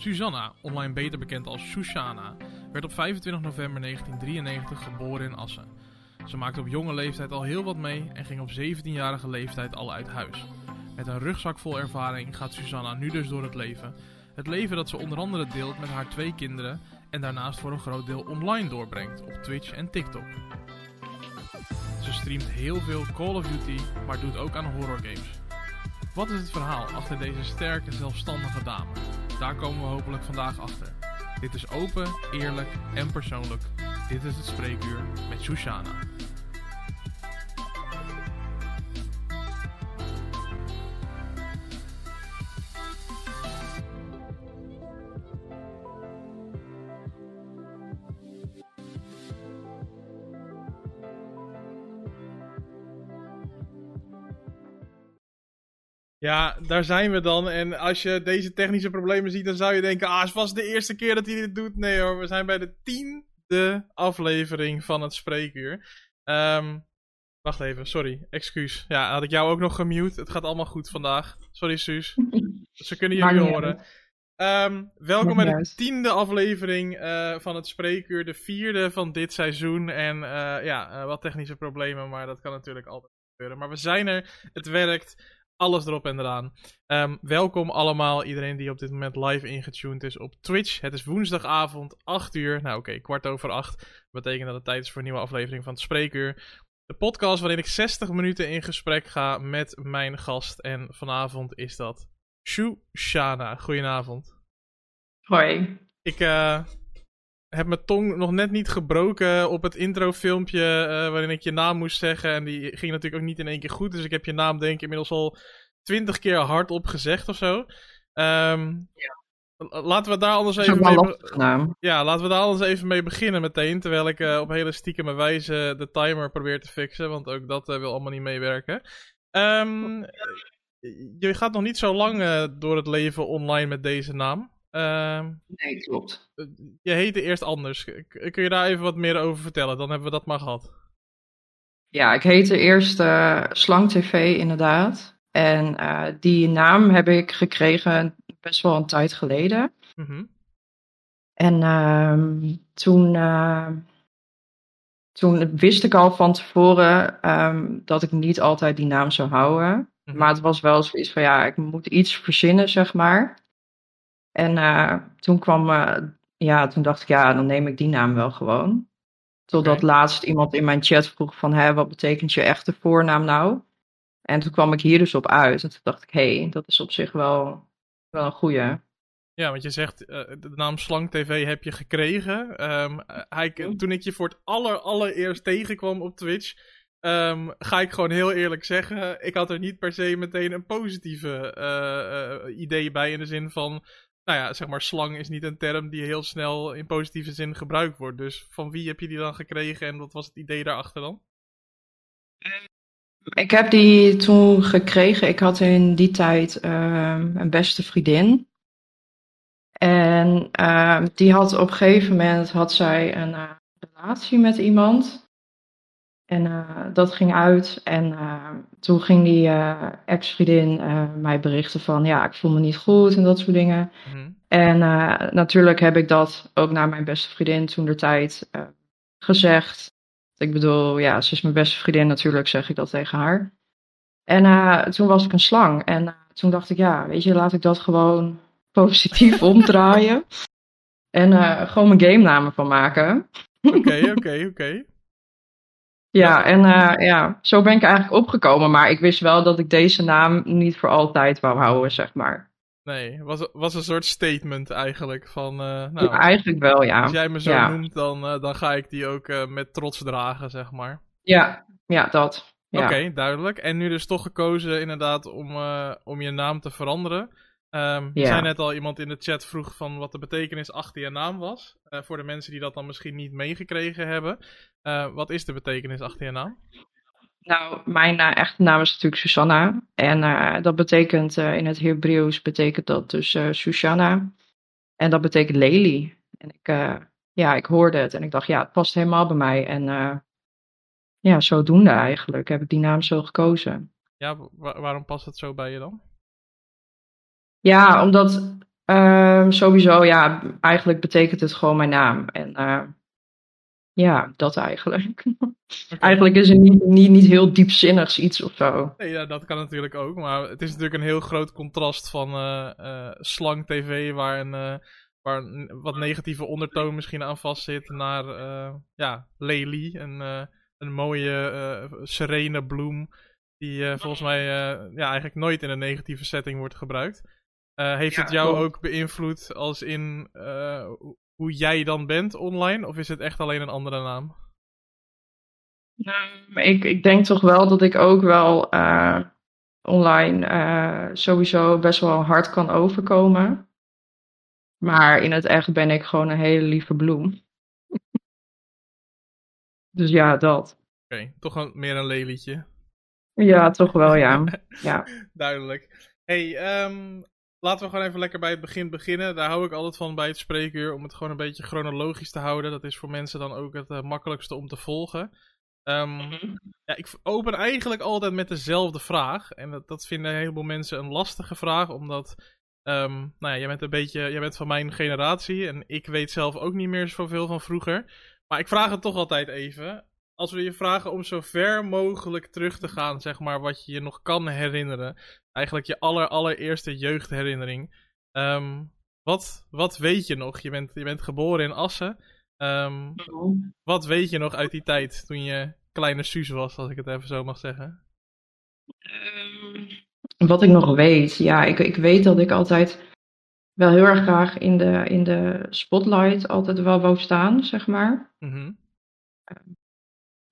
Susanna, online beter bekend als Shoshana, werd op 25 november 1993 geboren in Assen. Ze maakte op jonge leeftijd al heel wat mee en ging op 17-jarige leeftijd al uit huis. Met een rugzak vol ervaring gaat Susanna nu dus door het leven. Het leven dat ze onder andere deelt met haar twee kinderen en daarnaast voor een groot deel online doorbrengt op Twitch en TikTok. Ze streamt heel veel Call of Duty, maar doet ook aan horrorgames. Wat is het verhaal achter deze sterke, zelfstandige dame? Daar komen we hopelijk vandaag achter. Dit is open, eerlijk en persoonlijk. Dit is het spreekuur met Shoshana. Ja, daar zijn we dan. En als je deze technische problemen ziet, dan zou je denken: ah, het vast de eerste keer dat hij dit doet. Nee hoor, we zijn bij de tiende aflevering van het spreekuur. Ehm, wacht even, sorry, excuus. Ja, had ik jou ook nog gemute? Het gaat allemaal goed vandaag. Sorry, Suus. Ze kunnen jullie horen. Ehm, welkom bij de tiende aflevering uh, van het spreekuur. De vierde van dit seizoen. En uh, ja, uh, wat technische problemen, maar dat kan natuurlijk altijd gebeuren. Maar we zijn er, het werkt alles erop en eraan. Um, welkom allemaal, iedereen die op dit moment live ingetuned is op Twitch. Het is woensdagavond, 8 uur. Nou oké, kwart over 8. Betekent dat het tijd is voor een nieuwe aflevering van het Spreekuur. De podcast waarin ik 60 minuten in gesprek ga met mijn gast. En vanavond is dat Shana. Goedenavond. Hoi. Ik uh, heb mijn tong nog net niet gebroken op het introfilmpje uh, waarin ik je naam moest zeggen. En die ging natuurlijk ook niet in één keer goed. Dus ik heb je naam denk ik inmiddels al twintig keer hardop gezegd of zo. Um, ja. Laten we daar anders even mee, ja, laten we daar anders even mee beginnen meteen. Terwijl ik uh, op hele stiekeme wijze de timer probeer te fixen. Want ook dat uh, wil allemaal niet meewerken. Um, je gaat nog niet zo lang door het leven online met deze naam. Uh, nee, klopt. Je heette eerst anders. Kun je daar even wat meer over vertellen? Dan hebben we dat maar gehad. Ja, ik heette eerst uh, Slang TV inderdaad. En uh, die naam heb ik gekregen best wel een tijd geleden. Mm -hmm. En uh, toen, toen wist ik al van tevoren um, dat ik niet altijd die naam zou houden. Mm -hmm. Maar het was wel zoiets van ja, ik moet iets verzinnen, zeg maar. En uh, toen kwam, uh, ja, toen dacht ik, ja, dan neem ik die naam wel gewoon. Totdat okay. laatst iemand in mijn chat vroeg van, hé, wat betekent je echte voornaam nou? En toen kwam ik hier dus op uit. En toen dacht ik, hé, hey, dat is op zich wel, wel een goeie. Ja, want je zegt, uh, de naam Slang TV heb je gekregen. Um, hij, toen ik je voor het aller, allereerst tegenkwam op Twitch, um, ga ik gewoon heel eerlijk zeggen, ik had er niet per se meteen een positieve uh, idee bij in de zin van, nou ja, zeg maar, slang is niet een term die heel snel in positieve zin gebruikt wordt. Dus van wie heb je die dan gekregen en wat was het idee daarachter dan? Ik heb die toen gekregen. Ik had in die tijd uh, een beste vriendin. En uh, die had op een gegeven moment had zij een uh, relatie met iemand. En uh, dat ging uit. En uh, toen ging die uh, ex-vriendin mij berichten van ja, ik voel me niet goed en dat soort dingen. Mm-hmm. En natuurlijk heb ik dat ook naar mijn beste vriendin toen de tijd gezegd. Ik bedoel, ja, ze is mijn beste vriendin, natuurlijk zeg ik dat tegen haar. En toen was ik een slang. En toen dacht ik, ja, weet je, laat ik dat gewoon positief omdraaien. En gewoon mijn game namen van maken. Oké, oké, oké. Ja, en uh, ja, zo ben ik eigenlijk opgekomen. Maar ik wist wel dat ik deze naam niet voor altijd wou houden, zeg maar. Nee, was, was een soort statement eigenlijk. Van, uh, nou, ja, eigenlijk wel, ja. Als jij me zo ja. noemt, dan, uh, dan ga ik die ook met trots dragen, zeg maar. Ja, ja, dat. Ja. Oké, okay, duidelijk. En nu dus toch gekozen inderdaad om, om je naam te veranderen. Um, ja. zei net al, iemand in de chat vroeg van wat de betekenis achter je naam was. Uh, voor de mensen die dat dan misschien niet meegekregen hebben. Uh, wat is de betekenis achter je naam? Nou, mijn uh, echte naam is natuurlijk Susanna. En dat betekent in het Hebreeuws betekent dat dus Susanna. En dat betekent lelie. En ik, ja, ik hoorde het en ik dacht, ja, het past helemaal bij mij. En ja, zodoende eigenlijk heb ik die naam zo gekozen. Ja, wa waarom past het zo bij je dan? Ja, omdat Ehm, sowieso, ja, eigenlijk betekent het gewoon mijn naam. En eh, ja, dat eigenlijk. Eigenlijk is er niet, niet, niet heel diepzinnigs iets of zo. Nee, ja, dat kan natuurlijk ook. Maar het is natuurlijk een heel groot contrast van eh, eh, Slang TV, waar een, eh, waar een wat negatieve ondertoon misschien aan vastzit, naar eh, ja, Lely, een, een mooie, serene bloem, die volgens mij ja, eigenlijk nooit in een negatieve setting wordt gebruikt. Eh, heeft Ja, het jou ook beïnvloed als in eh, hoe- jij dan bent online, of is het echt alleen een andere naam? Ehm, ik, ik denk toch wel dat ik ook wel eh, online sowieso best wel hard kan overkomen. Maar in het echt ben ik gewoon een hele lieve bloem. Dus ja, dat. Oké, toch een, meer een lelietje. Ja, toch wel, ja. ja. Duidelijk. hey, ehm, laten we gewoon even lekker bij het begin beginnen. Daar hou ik altijd van bij het spreekuur, om het gewoon een beetje chronologisch te houden. Dat is voor mensen dan ook het eh, makkelijkste om te volgen. Ehm, ja, ik open eigenlijk altijd met dezelfde vraag. En dat, dat vinden een heleboel mensen een lastige vraag, omdat... ehm, nou ja, jij bent een beetje, jij bent van mijn generatie en ik weet zelf ook niet meer zoveel van vroeger. Maar ik vraag het toch altijd even. Als we je vragen om zo ver mogelijk terug te gaan, zeg maar, wat je je nog kan herinneren. Eigenlijk je aller, allereerste jeugdherinnering. Ehm, wat, wat weet je nog? Je bent, je bent geboren in Assen. Ehm, wat weet je nog uit die tijd toen je kleine Suus was, als ik het even zo mag zeggen? Ehm, Wat ik nog weet, ja, ik, ik weet dat ik altijd wel heel erg graag in de, in de spotlight altijd wel wou staan, zeg maar. Mhm.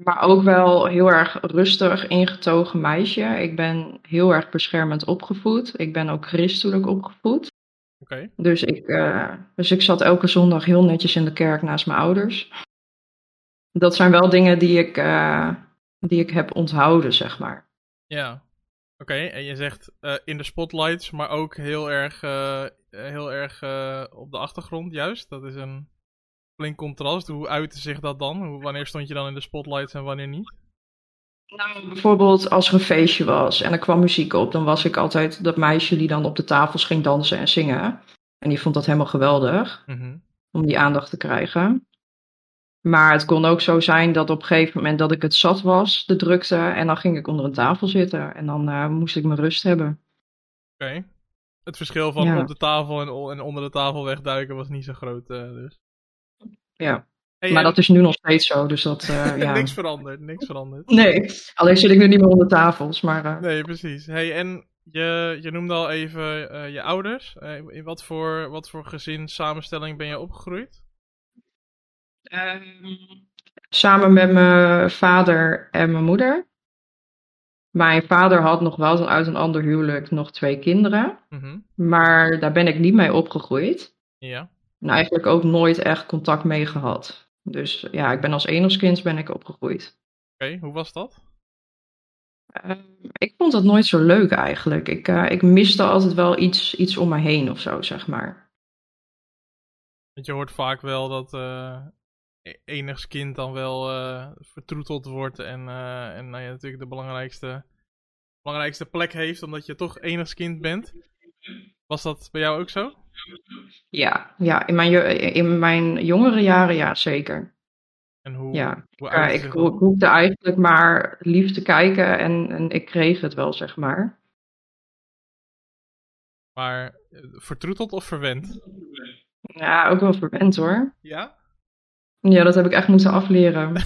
Maar ook wel heel erg rustig ingetogen meisje. Ik ben heel erg beschermend opgevoed. Ik ben ook christelijk opgevoed. Oké. Dus ik, eh, dus ik zat elke zondag heel netjes in de kerk naast mijn ouders. Dat zijn wel dingen die ik, eh, die ik heb onthouden, zeg maar. Ja. Oké, en je zegt eh, in de spotlights, maar ook heel erg, heel erg op de achtergrond, juist. Dat is een flink contrast. Hoe uitte zich dat dan? Hoe, wanneer stond je dan in de spotlights en wanneer niet? Nou, bijvoorbeeld als er een feestje was en er kwam muziek op, dan was ik altijd dat meisje die dan op de tafels ging dansen en zingen. En die vond dat helemaal geweldig Mhm. om die aandacht te krijgen. Maar het kon ook zo zijn dat op een gegeven moment dat ik het zat was, de drukte, en dan ging ik onder een tafel zitten en dan eh, moest ik mijn rust hebben. Oké. Het verschil van Ja. op de tafel en onder de tafel wegduiken was niet zo groot, eh, dus. Ja, Hey, maar en- dat is nu nog steeds zo, dus dat, eh, ja. niks veranderd, niks veranderd. Nee, alleen zit ik nu niet meer onder tafels, maar eh, Nee, precies. Hey, en je, je noemde al even eh, je ouders. In wat voor, wat voor gezinssamenstelling ben je opgegroeid? Ehm, samen met mijn vader en mijn moeder. Mijn vader had nog wel uit een ander huwelijk nog twee kinderen. Mhm. Maar daar ben ik niet mee opgegroeid. Ja. En eigenlijk ook nooit echt contact mee gehad. Dus ja, ik ben als enigskind ben ik opgegroeid. Oké, hoe was dat? Ehm, ik vond dat nooit zo leuk eigenlijk. Ik, eh, ik miste altijd wel iets, iets om me heen of zo, zeg maar. Want je hoort vaak wel dat eh e- enigs kind dan wel eh, vertroeteld wordt en, en nou ja, natuurlijk de belangrijkste, belangrijkste plek heeft, omdat je toch enigs kind bent. Was dat bij jou ook zo? Ja, ja in, mijn, in mijn jongere jaren ja, zeker. En hoe, Ja. hoe Ja, ik ho- hoefde eigenlijk maar lief te kijken en, en ik kreeg het wel, zeg maar. Maar eh, vertroeteld of verwend? Ja, ook wel verwend hoor. Ja? Ja, dat heb ik echt moeten afleren.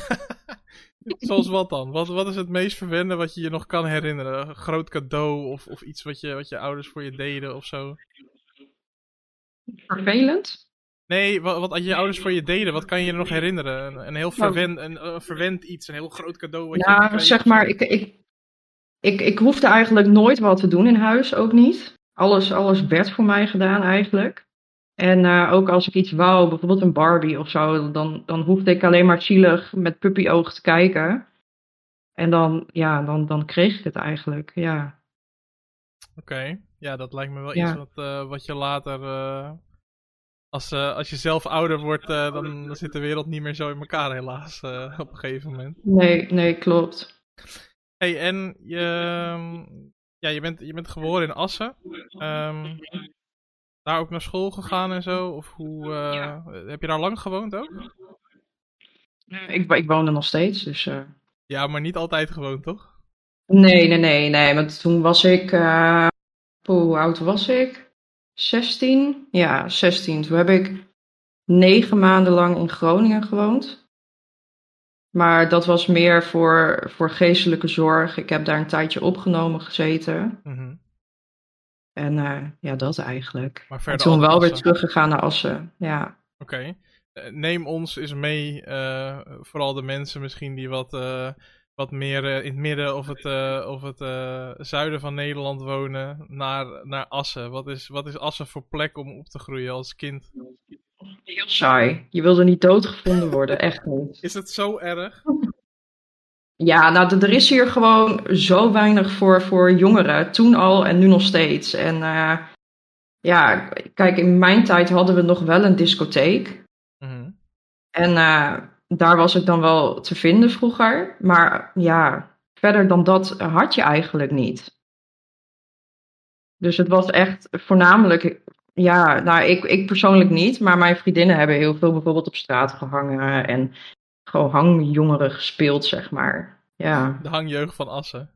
Zoals wat dan? Wat, wat is het meest verwende wat je je nog kan herinneren? Een groot cadeau of, of iets wat je, wat je ouders voor je deden of zo? Vervelend? Nee, wat, wat je ouders voor je deden, wat kan je je nog herinneren? Een, een heel verwend, een, een verwend iets, een heel groot cadeau wat je Nou, gekregen zeg maar, ik, ik, ik, ik hoefde eigenlijk nooit wat te doen in huis, ook niet. Alles, alles werd voor mij gedaan eigenlijk. En eh, ook als ik iets wou, bijvoorbeeld een Barbie of zo, dan, dan hoefde ik alleen maar zielig met puppyoog te kijken. En dan, ja, dan, dan kreeg ik het eigenlijk, ja. Oké, ja, dat lijkt me wel Ja. iets wat, eh, wat je later, eh, als, eh, als je zelf ouder wordt, eh, dan, dan zit de wereld niet meer zo in elkaar helaas, eh, op een gegeven moment. Nee, nee, klopt. hey, en je, ja, je, bent, je bent geboren in Assen. Ehm, daar ook naar school gegaan en zo? Of hoe, eh, heb je daar lang gewoond ook? Ik, ik woon er nog steeds, dus... eh, Ja, maar niet altijd gewoond, toch? Nee, nee, nee, nee. Want toen was ik. Eh, hoe oud was ik? 16? Ja, 16. Toen heb ik negen maanden lang in Groningen gewoond. Maar dat was meer voor, voor geestelijke zorg. Ik heb daar een tijdje opgenomen gezeten. Mhm. En eh, ja, dat eigenlijk. Maar En verder toen wel weer Assen. teruggegaan naar Assen. Ja. Oké. Eh, Neem ons eens mee, eh, vooral de mensen misschien die wat, eh, wat meer eh, in het midden of het, eh, of het eh, zuiden van Nederland wonen, naar, naar Assen. Wat is, wat is Assen voor plek om op te groeien als kind? Heel saai. Je wilde niet doodgevonden worden, echt niet. Is het zo erg? Ja, nou, er is hier gewoon zo weinig voor, voor jongeren. Toen al en nu nog steeds. En ja, kijk, in mijn tijd hadden we nog wel een discotheek. Mhm. En daar was ik dan wel te vinden vroeger. Maar ja, verder dan dat had je eigenlijk niet. Dus het was echt voornamelijk, ja, nou, ik, ik persoonlijk niet. Maar mijn vriendinnen hebben heel veel bijvoorbeeld op straat gehangen. En gewoon hangjongeren gespeeld, zeg maar. Ja. De hangjeugd van Assen.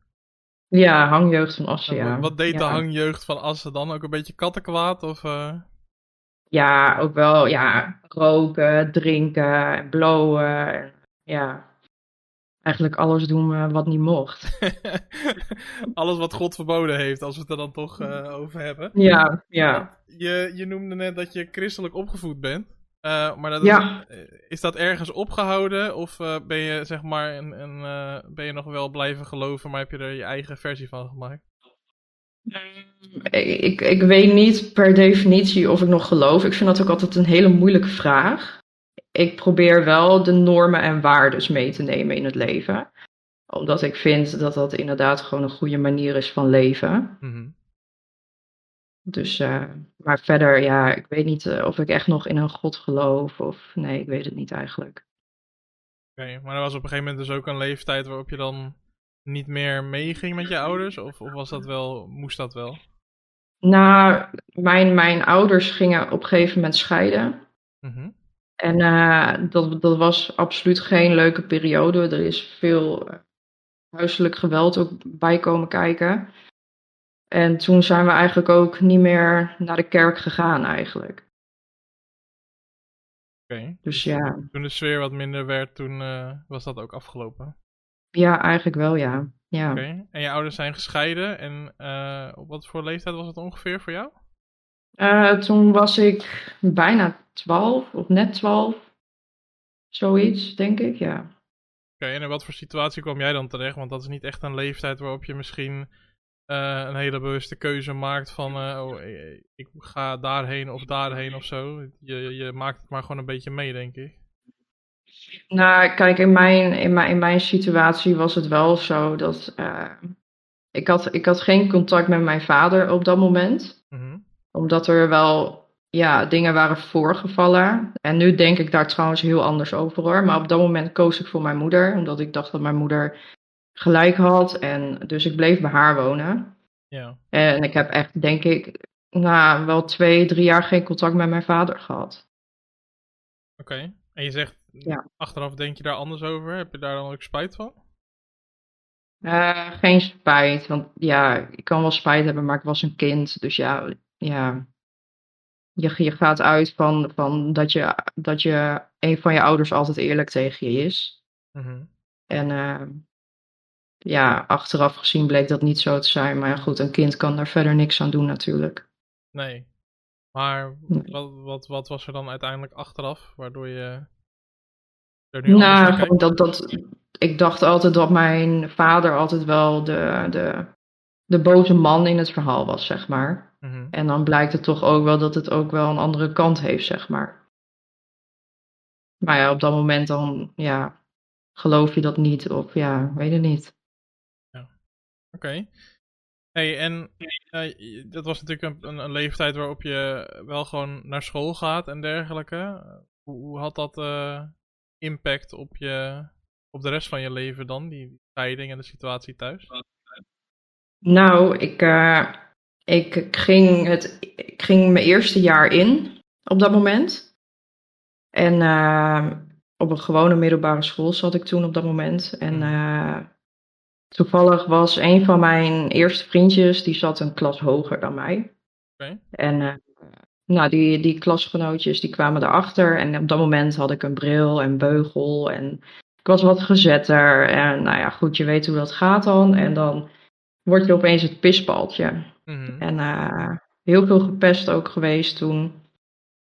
Ja, hangjeugd van Assen, En ja. Wat deed de hangjeugd van Assen dan? Ook een beetje kattenkwaad? Of, eh? Ja, ook wel, ja, roken, drinken, blowen. en Ja, eigenlijk alles doen wat niet mocht. Alles wat God verboden heeft, als we het er dan toch eh, over hebben. Ja, ja. Je, je noemde net dat je christelijk opgevoed bent. Eh, maar dat Ja. is, eh, is dat ergens opgehouden? Of ben je zeg maar een, een, ben je nog wel blijven geloven, maar heb je er je eigen versie van gemaakt? Ik, ik, ik weet niet per definitie of ik nog geloof. Ik vind dat ook altijd een hele moeilijke vraag. Ik probeer wel de normen en waarden mee te nemen in het leven. Omdat ik vind dat dat inderdaad gewoon een goede manier is van leven. Mhm. Dus, eh, maar verder, ja, ik weet niet eh, of ik echt nog in een God geloof. Of nee, ik weet het niet eigenlijk. Oké, maar er was op een gegeven moment dus ook een leeftijd waarop je dan niet meer meeging met je ouders? Of, of was dat wel, moest dat wel? Nou, mijn, mijn ouders gingen op een gegeven moment scheiden. Mhm. En eh, dat, dat was absoluut geen leuke periode. Er is veel eh, huiselijk geweld ook bij komen kijken. En toen zijn we eigenlijk ook niet meer naar de kerk gegaan eigenlijk. Oké. Dus ja, Toen de sfeer wat minder werd, toen eh, was dat ook afgelopen. Ja eigenlijk wel ja. ja. Oké. En je ouders zijn gescheiden. En eh, op wat voor leeftijd was het ongeveer voor jou? Eh, toen was ik bijna 12 of net 12. Zoiets, denk ik, ja. Oké, en in wat voor situatie kwam jij dan terecht? Want dat is niet echt een leeftijd waarop je misschien eh, een hele bewuste keuze maakt van oh, ik, ik ga daarheen of daarheen of zo. Je, je maakt het maar gewoon een beetje mee, denk ik. Nou, kijk, in mijn, in mijn, in mijn situatie was het wel zo dat eh, ik, had, ik had geen contact met mijn vader op dat moment. Mhm. Omdat er wel ja, dingen waren voorgevallen. En nu denk ik daar trouwens heel anders over hoor. Maar op dat moment koos ik voor mijn moeder. Omdat ik dacht dat mijn moeder gelijk had. En dus ik bleef bij haar wonen. Ja. En ik heb echt, denk ik, nou, wel twee, drie jaar geen contact met mijn vader gehad. Oké. En je zegt, Ja. achteraf denk je daar anders over? Heb je daar dan ook spijt van? Eh, geen spijt, want ja, ik kan wel spijt hebben, maar ik was een kind. Dus ja, ja. Je, je gaat uit van, van dat, je, dat je een van je ouders altijd eerlijk tegen je is. Mhm. En eh, ja, achteraf gezien bleek dat niet zo te zijn. Maar ja, goed, een kind kan daar verder niks aan doen natuurlijk. Nee. Maar wat, wat, wat was er dan uiteindelijk achteraf, waardoor je nu Nou, gewoon dat, dat, ik dacht altijd dat mijn vader altijd wel de, de, de boze man in het verhaal was, zeg maar. Mhm. En dan blijkt het toch ook wel dat het ook wel een andere kant heeft, zeg maar. Maar ja, op dat moment dan, ja, geloof je dat niet of ja, weet het niet. Oké. Hey, en eh, dat was natuurlijk een, een, een leeftijd waarop je wel gewoon naar school gaat en dergelijke. Hoe, hoe had dat eh, impact op, je, op de rest van je leven dan, die, scheiding en de situatie thuis? Nou, ik, eh, ik ging, het, ik ging mijn eerste jaar in op dat moment. En uh, op een gewone middelbare school zat ik toen op dat moment. En uh, toevallig was een van mijn eerste vriendjes, die zat een klas hoger dan mij. Okay. En nou, die, die klasgenootjes die kwamen erachter. En op dat moment had ik een bril en beugel. En ik was wat gezetter. En nou ja, goed, je weet hoe dat gaat dan. En dan word je opeens het pisbaltje. Mm -hmm. En uh, heel veel gepest ook geweest toen.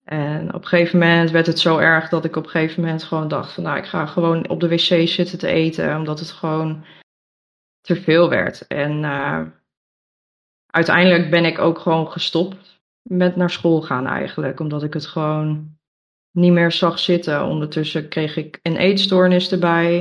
En op een gegeven moment werd het zo erg dat ik op een gegeven moment gewoon dacht van nou, ik ga gewoon op de wc zitten te eten, omdat het gewoon te veel werd. En uh, uiteindelijk ben ik ook gewoon gestopt met naar school gaan eigenlijk, omdat ik het gewoon niet meer zag zitten. Ondertussen kreeg ik een eetstoornis erbij.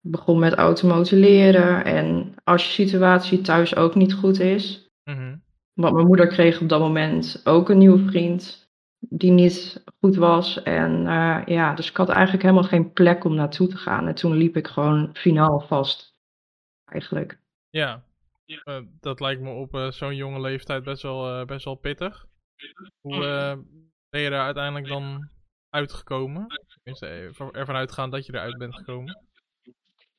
Ik begon met automotileren en als je situatie thuis ook niet goed is. Mm -hmm. Want mijn moeder kreeg op dat moment ook een nieuwe vriend die niet goed was. En uh, ja, dus ik had eigenlijk helemaal geen plek om naartoe te gaan. En toen liep ik gewoon finaal vast, eigenlijk. Ja, uh, dat lijkt me op uh, zo'n jonge leeftijd best wel, best wel pittig. Hoe ben je daar uiteindelijk dan uitgekomen? Tenminste, ervan uitgaan dat je eruit bent gekomen.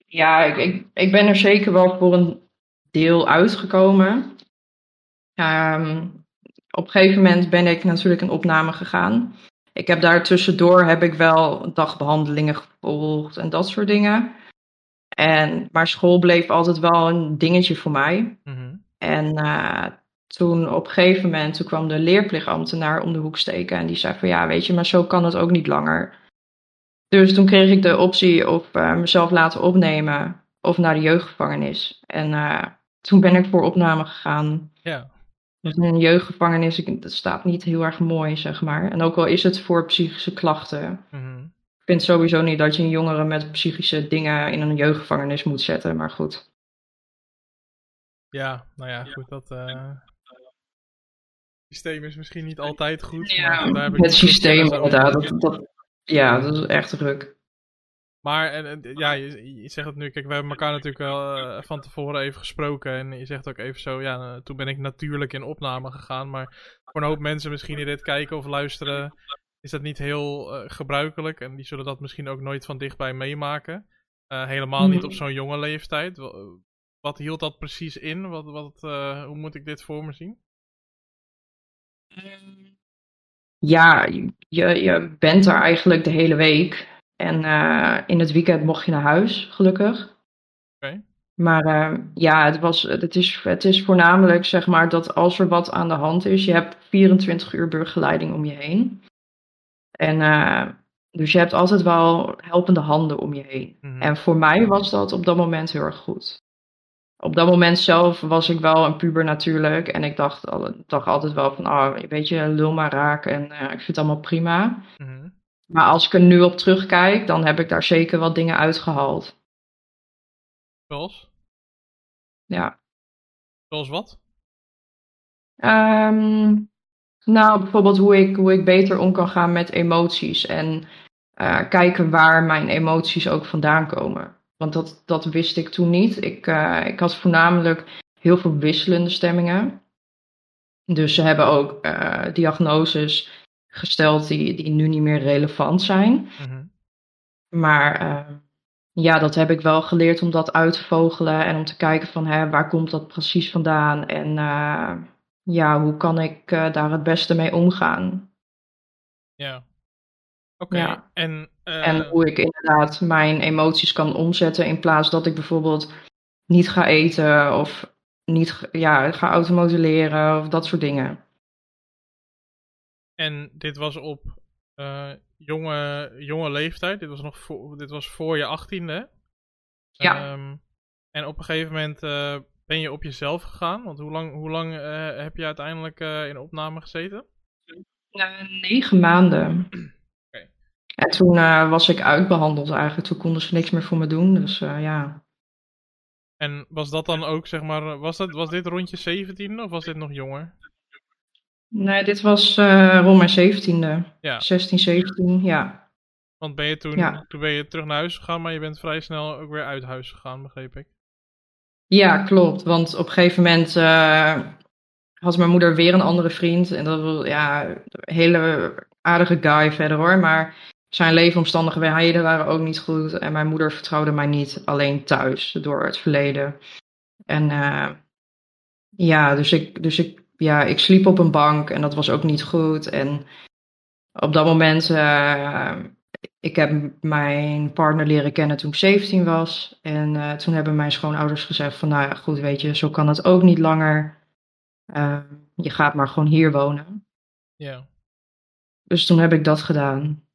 Ja, ik, ik, ik ben er zeker wel voor een deel uitgekomen. Um, op een gegeven moment ben ik natuurlijk een opname gegaan. Ik heb daar tussendoor heb ik wel dagbehandelingen gevolgd en dat soort dingen. En, maar school bleef altijd wel een dingetje voor mij. Mm -hmm. En uh, toen op een gegeven moment toen kwam de leerplichtambtenaar om de hoek steken. En die zei van ja, weet je, maar zo kan het ook niet langer. Dus toen kreeg ik de optie of uh, mezelf laten opnemen of naar de jeugdgevangenis. En uh, toen ben ik voor opname gegaan. Ja. Dus in een jeugdgevangenis, dat staat niet heel erg mooi, zeg maar. En ook al is het voor psychische klachten. Mm -hmm. Ik vind sowieso niet dat je een jongere met psychische dingen in een jeugdgevangenis moet zetten, maar goed. Ja, nou ja, goed, dat uh... systeem is misschien niet altijd goed. Ja, maar daar heb ik het systeem inderdaad, dat, dat, ja, dat is echt druk. Maar en, ja, je, je, zegt het nu, kijk, we hebben elkaar natuurlijk wel uh, van tevoren even gesproken. En je zegt ook even zo, ja, uh, toen ben ik natuurlijk in opname gegaan. Maar voor een hoop mensen misschien die dit kijken of luisteren, is dat niet heel uh, gebruikelijk. En die zullen dat misschien ook nooit van dichtbij meemaken. helemaal Mhm. niet op zo'n jonge leeftijd. Wat hield dat precies in? Wat, wat, hoe moet ik dit voor me zien? Ja, je, je bent er eigenlijk de hele week. En uh, in het weekend mocht je naar huis, gelukkig. Okay. Maar uh, ja, het, was, het, is, het is voornamelijk zeg maar dat als er wat aan de hand is, je hebt 24 uur begeleiding om je heen. En uh, dus je hebt altijd wel helpende handen om je heen. Mm -hmm. En voor mij was dat op dat moment heel erg goed. Op dat moment zelf was ik wel een puber natuurlijk. En ik dacht, dacht altijd wel van, oh, weet je, lul maar raak. En ik vind het allemaal prima. Mm -hmm. Maar als ik er nu op terugkijk, dan heb ik daar zeker wat dingen uitgehaald. Zoals? Ja. Zoals wat? Um, nou, bijvoorbeeld hoe ik, hoe ik beter om kan gaan met emoties. En uh, kijken waar mijn emoties ook vandaan komen. Want dat, dat wist ik toen niet. Ik, uh, ik had voornamelijk heel veel wisselende stemmingen. Dus ze hebben ook uh, diagnoses gesteld die, die nu niet meer relevant zijn. Mm -hmm. Maar uh, ja, dat heb ik wel geleerd om dat uit te vogelen en om te kijken van hè, waar komt dat precies vandaan en ja, hoe kan ik daar het beste mee omgaan. Ja. Okay. Ja. En, en hoe ik inderdaad mijn emoties kan omzetten in plaats dat ik bijvoorbeeld niet ga eten of niet ja, ga automodelleren of dat soort dingen. En dit was op uh, jonge, jonge leeftijd. Dit was nog voor, dit was voor je achttiende. Ja. Um, en op een gegeven moment uh, ben je op jezelf gegaan. Want hoe lang, hoe lang heb je uiteindelijk in opname gezeten? negen maanden. En toen was ik uitbehandeld eigenlijk. Toen konden ze niks meer voor me doen. Dus ja. En was dat dan ook, zeg maar, was, dat, was dit rond je 17 of was dit nog jonger? Nee, dit was uh, rond mijn 17e. Ja. 16, 17, ja. Want ben je toen, ja. toen ben je terug naar huis gegaan, maar je bent vrij snel ook weer uit huis gegaan, begreep ik. Ja, klopt. Want op een gegeven moment had mijn moeder weer een andere vriend. En dat was ja, een hele aardige guy verder hoor. Maar zijn leefomstandigheden waren ook niet goed. En mijn moeder vertrouwde mij niet alleen thuis door het verleden. En uh, ja, dus ik, dus ik, ja, ik sliep op een bank en dat was ook niet goed. En op dat moment, uh, ik heb mijn partner leren kennen toen ik 17 was. En uh, toen hebben mijn schoonouders gezegd van, nou ja, goed, weet je, zo kan het ook niet langer. je gaat maar gewoon hier wonen. Ja. Dus toen heb ik dat gedaan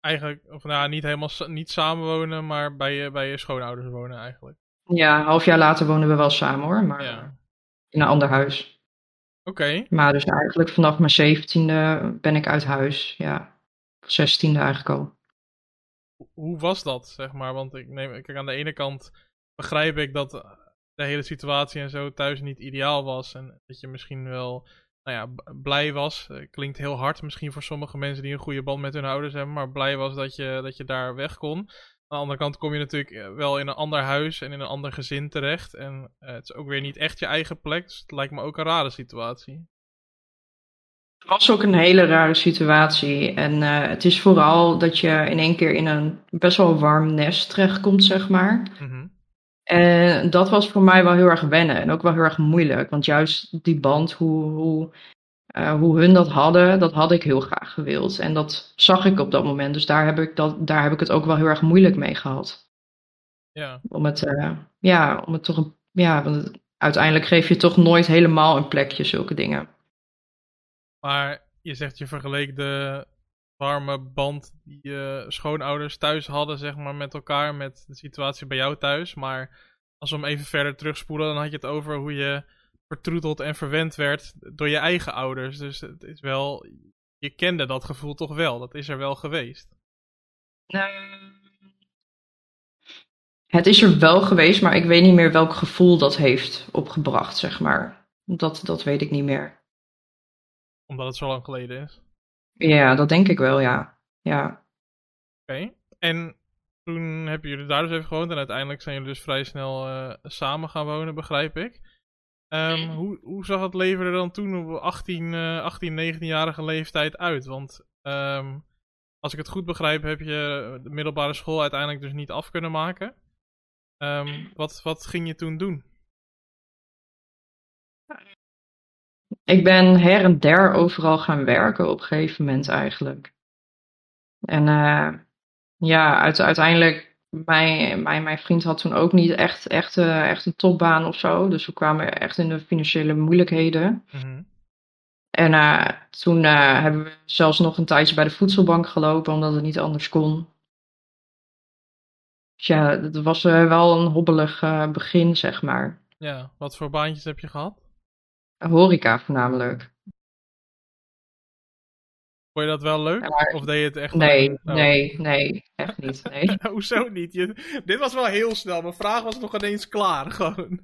eigenlijk, of nou niet helemaal niet samenwonen, maar bij je, bij je schoonouders wonen eigenlijk. Ja, een half jaar later wonen we wel samen hoor, maar ja. in een ander huis. Oké. Maar dus eigenlijk vanaf mijn zeventiende ben ik uit huis, ja. Zestiende eigenlijk al. Hoe was dat, zeg maar? Want ik neem, kijk, aan de ene kant begrijp ik dat de hele situatie en zo thuis niet ideaal was. En dat je misschien wel nou ja, blij was. Eh, klinkt heel hard misschien voor sommige mensen die een goede band met hun ouders hebben. Maar blij was dat je, dat je daar weg kon. Aan de andere kant kom je natuurlijk eh, wel in een ander huis en in een ander gezin terecht. En uh, het is ook weer niet echt je eigen plek. Dus het lijkt me ook een rare situatie. Het was ook een hele rare situatie. En uh, het is vooral dat je in één keer in een best wel warm nest terechtkomt, zeg maar. Mm en dat was voor mij wel heel erg wennen en ook wel heel erg moeilijk. Want juist die band, hoe, hoe, uh, hoe hun dat hadden, dat had ik heel graag gewild. En dat zag ik op dat moment. Dus daar heb ik, dat, daar heb ik het ook wel heel erg moeilijk mee gehad. Ja. Om het, uh, ja, om het toch een, ja, want uiteindelijk geef je toch nooit helemaal een plekje zulke dingen. Maar je zegt je vergeleek de warme band die je schoonouders thuis hadden, zeg maar, met elkaar, met de situatie bij jou thuis. Maar als we hem even verder terugspoelen, dan had je het over hoe je vertroeteld en verwend werd door je eigen ouders. Dus het is wel, je kende dat gevoel toch wel, dat is er wel geweest. het is er wel geweest, maar ik weet niet meer welk gevoel dat heeft opgebracht, zeg maar. Dat, dat weet ik niet meer. Omdat het zo lang geleden is? Ja, dat denk ik wel, ja. ja. Oké, en toen hebben jullie daar dus even gewoond en uiteindelijk zijn jullie dus vrij snel uh, samen gaan wonen, begrijp ik. Um, hoe, hoe zag het leven er dan toen op 18, uh, 18 19-jarige leeftijd uit? Want um, als ik het goed begrijp, heb je de middelbare school uiteindelijk dus niet af kunnen maken. Um, wat, wat ging je toen doen? Ik ben her en der overal gaan werken op een gegeven moment eigenlijk. En uh, ja, uiteindelijk, mijn, mijn, mijn vriend had toen ook niet echt, echt, uh, echt een topbaan of zo. Dus we kwamen echt in de financiële moeilijkheden. Mm -hmm. En uh, toen hebben we zelfs nog een tijdje bij de voedselbank gelopen, omdat het niet anders kon. Dus ja, het was wel een hobbelig begin, zeg maar. Ja, wat voor baantjes heb je gehad? Horeca voornamelijk. Vond je dat wel leuk? Of deed je het echt Nee, oh. nee, nee, echt niet. Nee. Hoezo niet? Je, dit was wel heel snel. Mijn vraag was nog ineens klaar, gewoon.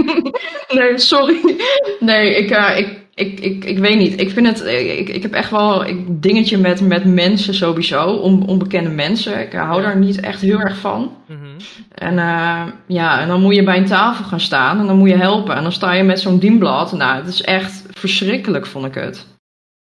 nee, sorry. Nee, ik, uh, ik, ik, ik, ik weet niet. Ik vind het, ik, ik heb echt wel een dingetje met, met mensen sowieso, on, onbekende mensen. Ik hou daar niet echt heel erg van. Mm -hmm. En uh, ja, en dan moet je bij een tafel gaan staan en dan moet je helpen. En dan sta je met zo'n dienblad. Nou, het is echt verschrikkelijk, vond ik het.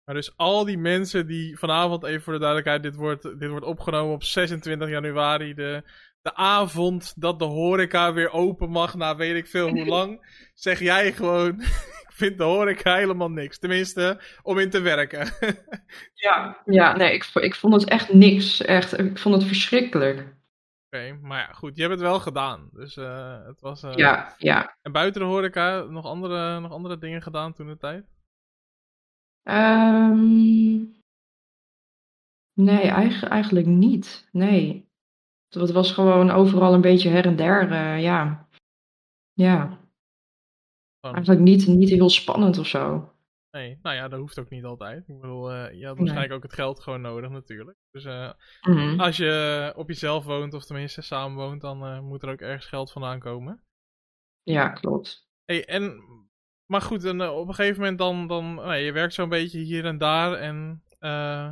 Maar dus al die mensen die vanavond, even voor de duidelijkheid, dit wordt, dit wordt opgenomen op 26 januari, de, de avond dat de horeca weer open mag, na weet ik veel hoe lang, zeg jij gewoon, ik vind de horeca helemaal niks. Tenminste, om in te werken. ja, ja, nee, ik, ik vond het echt niks. Echt, ik vond het verschrikkelijk. Oké, okay, maar ja, goed, je hebt het wel gedaan. Dus uh, het was... Uh... Ja, ja. En buiten de horeca nog andere, nog andere dingen gedaan toen de tijd? Um, nee, eigenlijk, eigenlijk niet. Nee. Het was gewoon overal een beetje her en der. Uh, ja. Ja. Eigenlijk niet, niet heel spannend of zo. Nee, nou ja, dat hoeft ook niet altijd. Ik bedoel, uh, je had waarschijnlijk nee. ook het geld gewoon nodig natuurlijk. Dus uh, mm -hmm. als je op jezelf woont, of tenminste samen woont, dan moet er ook ergens geld vandaan komen. Ja, klopt. Hey, en maar goed, en, uh, op een gegeven moment dan, dan nee, je werkt zo'n beetje hier en daar en uh,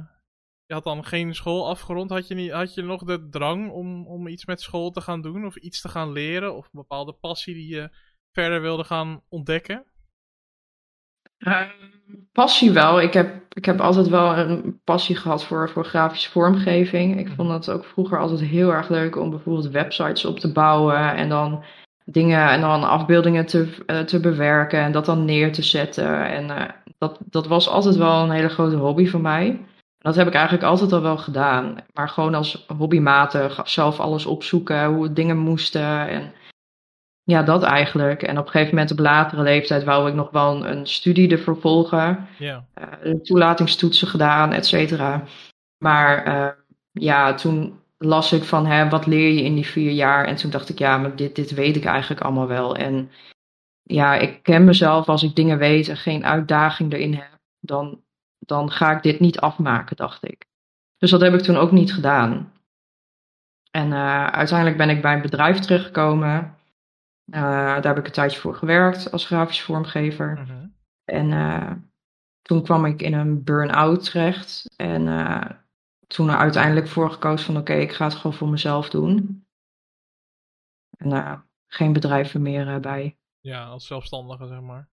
je had dan geen school afgerond. Had je, niet, had je nog de drang om, om iets met school te gaan doen of iets te gaan leren of een bepaalde passie die je verder wilde gaan ontdekken? Uh, passie wel. Ik heb, ik heb altijd wel een passie gehad voor, voor grafische vormgeving. Ik vond het ook vroeger altijd heel erg leuk om bijvoorbeeld websites op te bouwen en dan dingen en dan afbeeldingen te, uh, te bewerken en dat dan neer te zetten. En uh, dat, dat was altijd wel een hele grote hobby voor mij. Dat heb ik eigenlijk altijd al wel gedaan. Maar gewoon als hobbymatig zelf alles opzoeken, hoe dingen moesten. En ja, dat eigenlijk. En op een gegeven moment op latere leeftijd wou ik nog wel een, studie ervoor volgen. Ja. Uh, toelatingstoetsen gedaan, et cetera. Maar ja, toen las ik van hè, wat leer je in die vier jaar. En toen dacht ik, ja, maar dit, dit weet ik eigenlijk allemaal wel. En ja, ik ken mezelf als ik dingen weet en geen uitdaging erin heb. Dan, dan ga ik dit niet afmaken, dacht ik. Dus dat heb ik toen ook niet gedaan. En uh, uiteindelijk ben ik bij een bedrijf terechtgekomen. Uh, daar heb ik een tijdje voor gewerkt als grafisch vormgever. -hmm. En uh, toen kwam ik in een burn-out terecht. En toen er uiteindelijk voor gekozen van oké, okay, ik ga het gewoon voor mezelf doen. En geen bedrijven meer bij. Ja, als zelfstandige, zeg maar.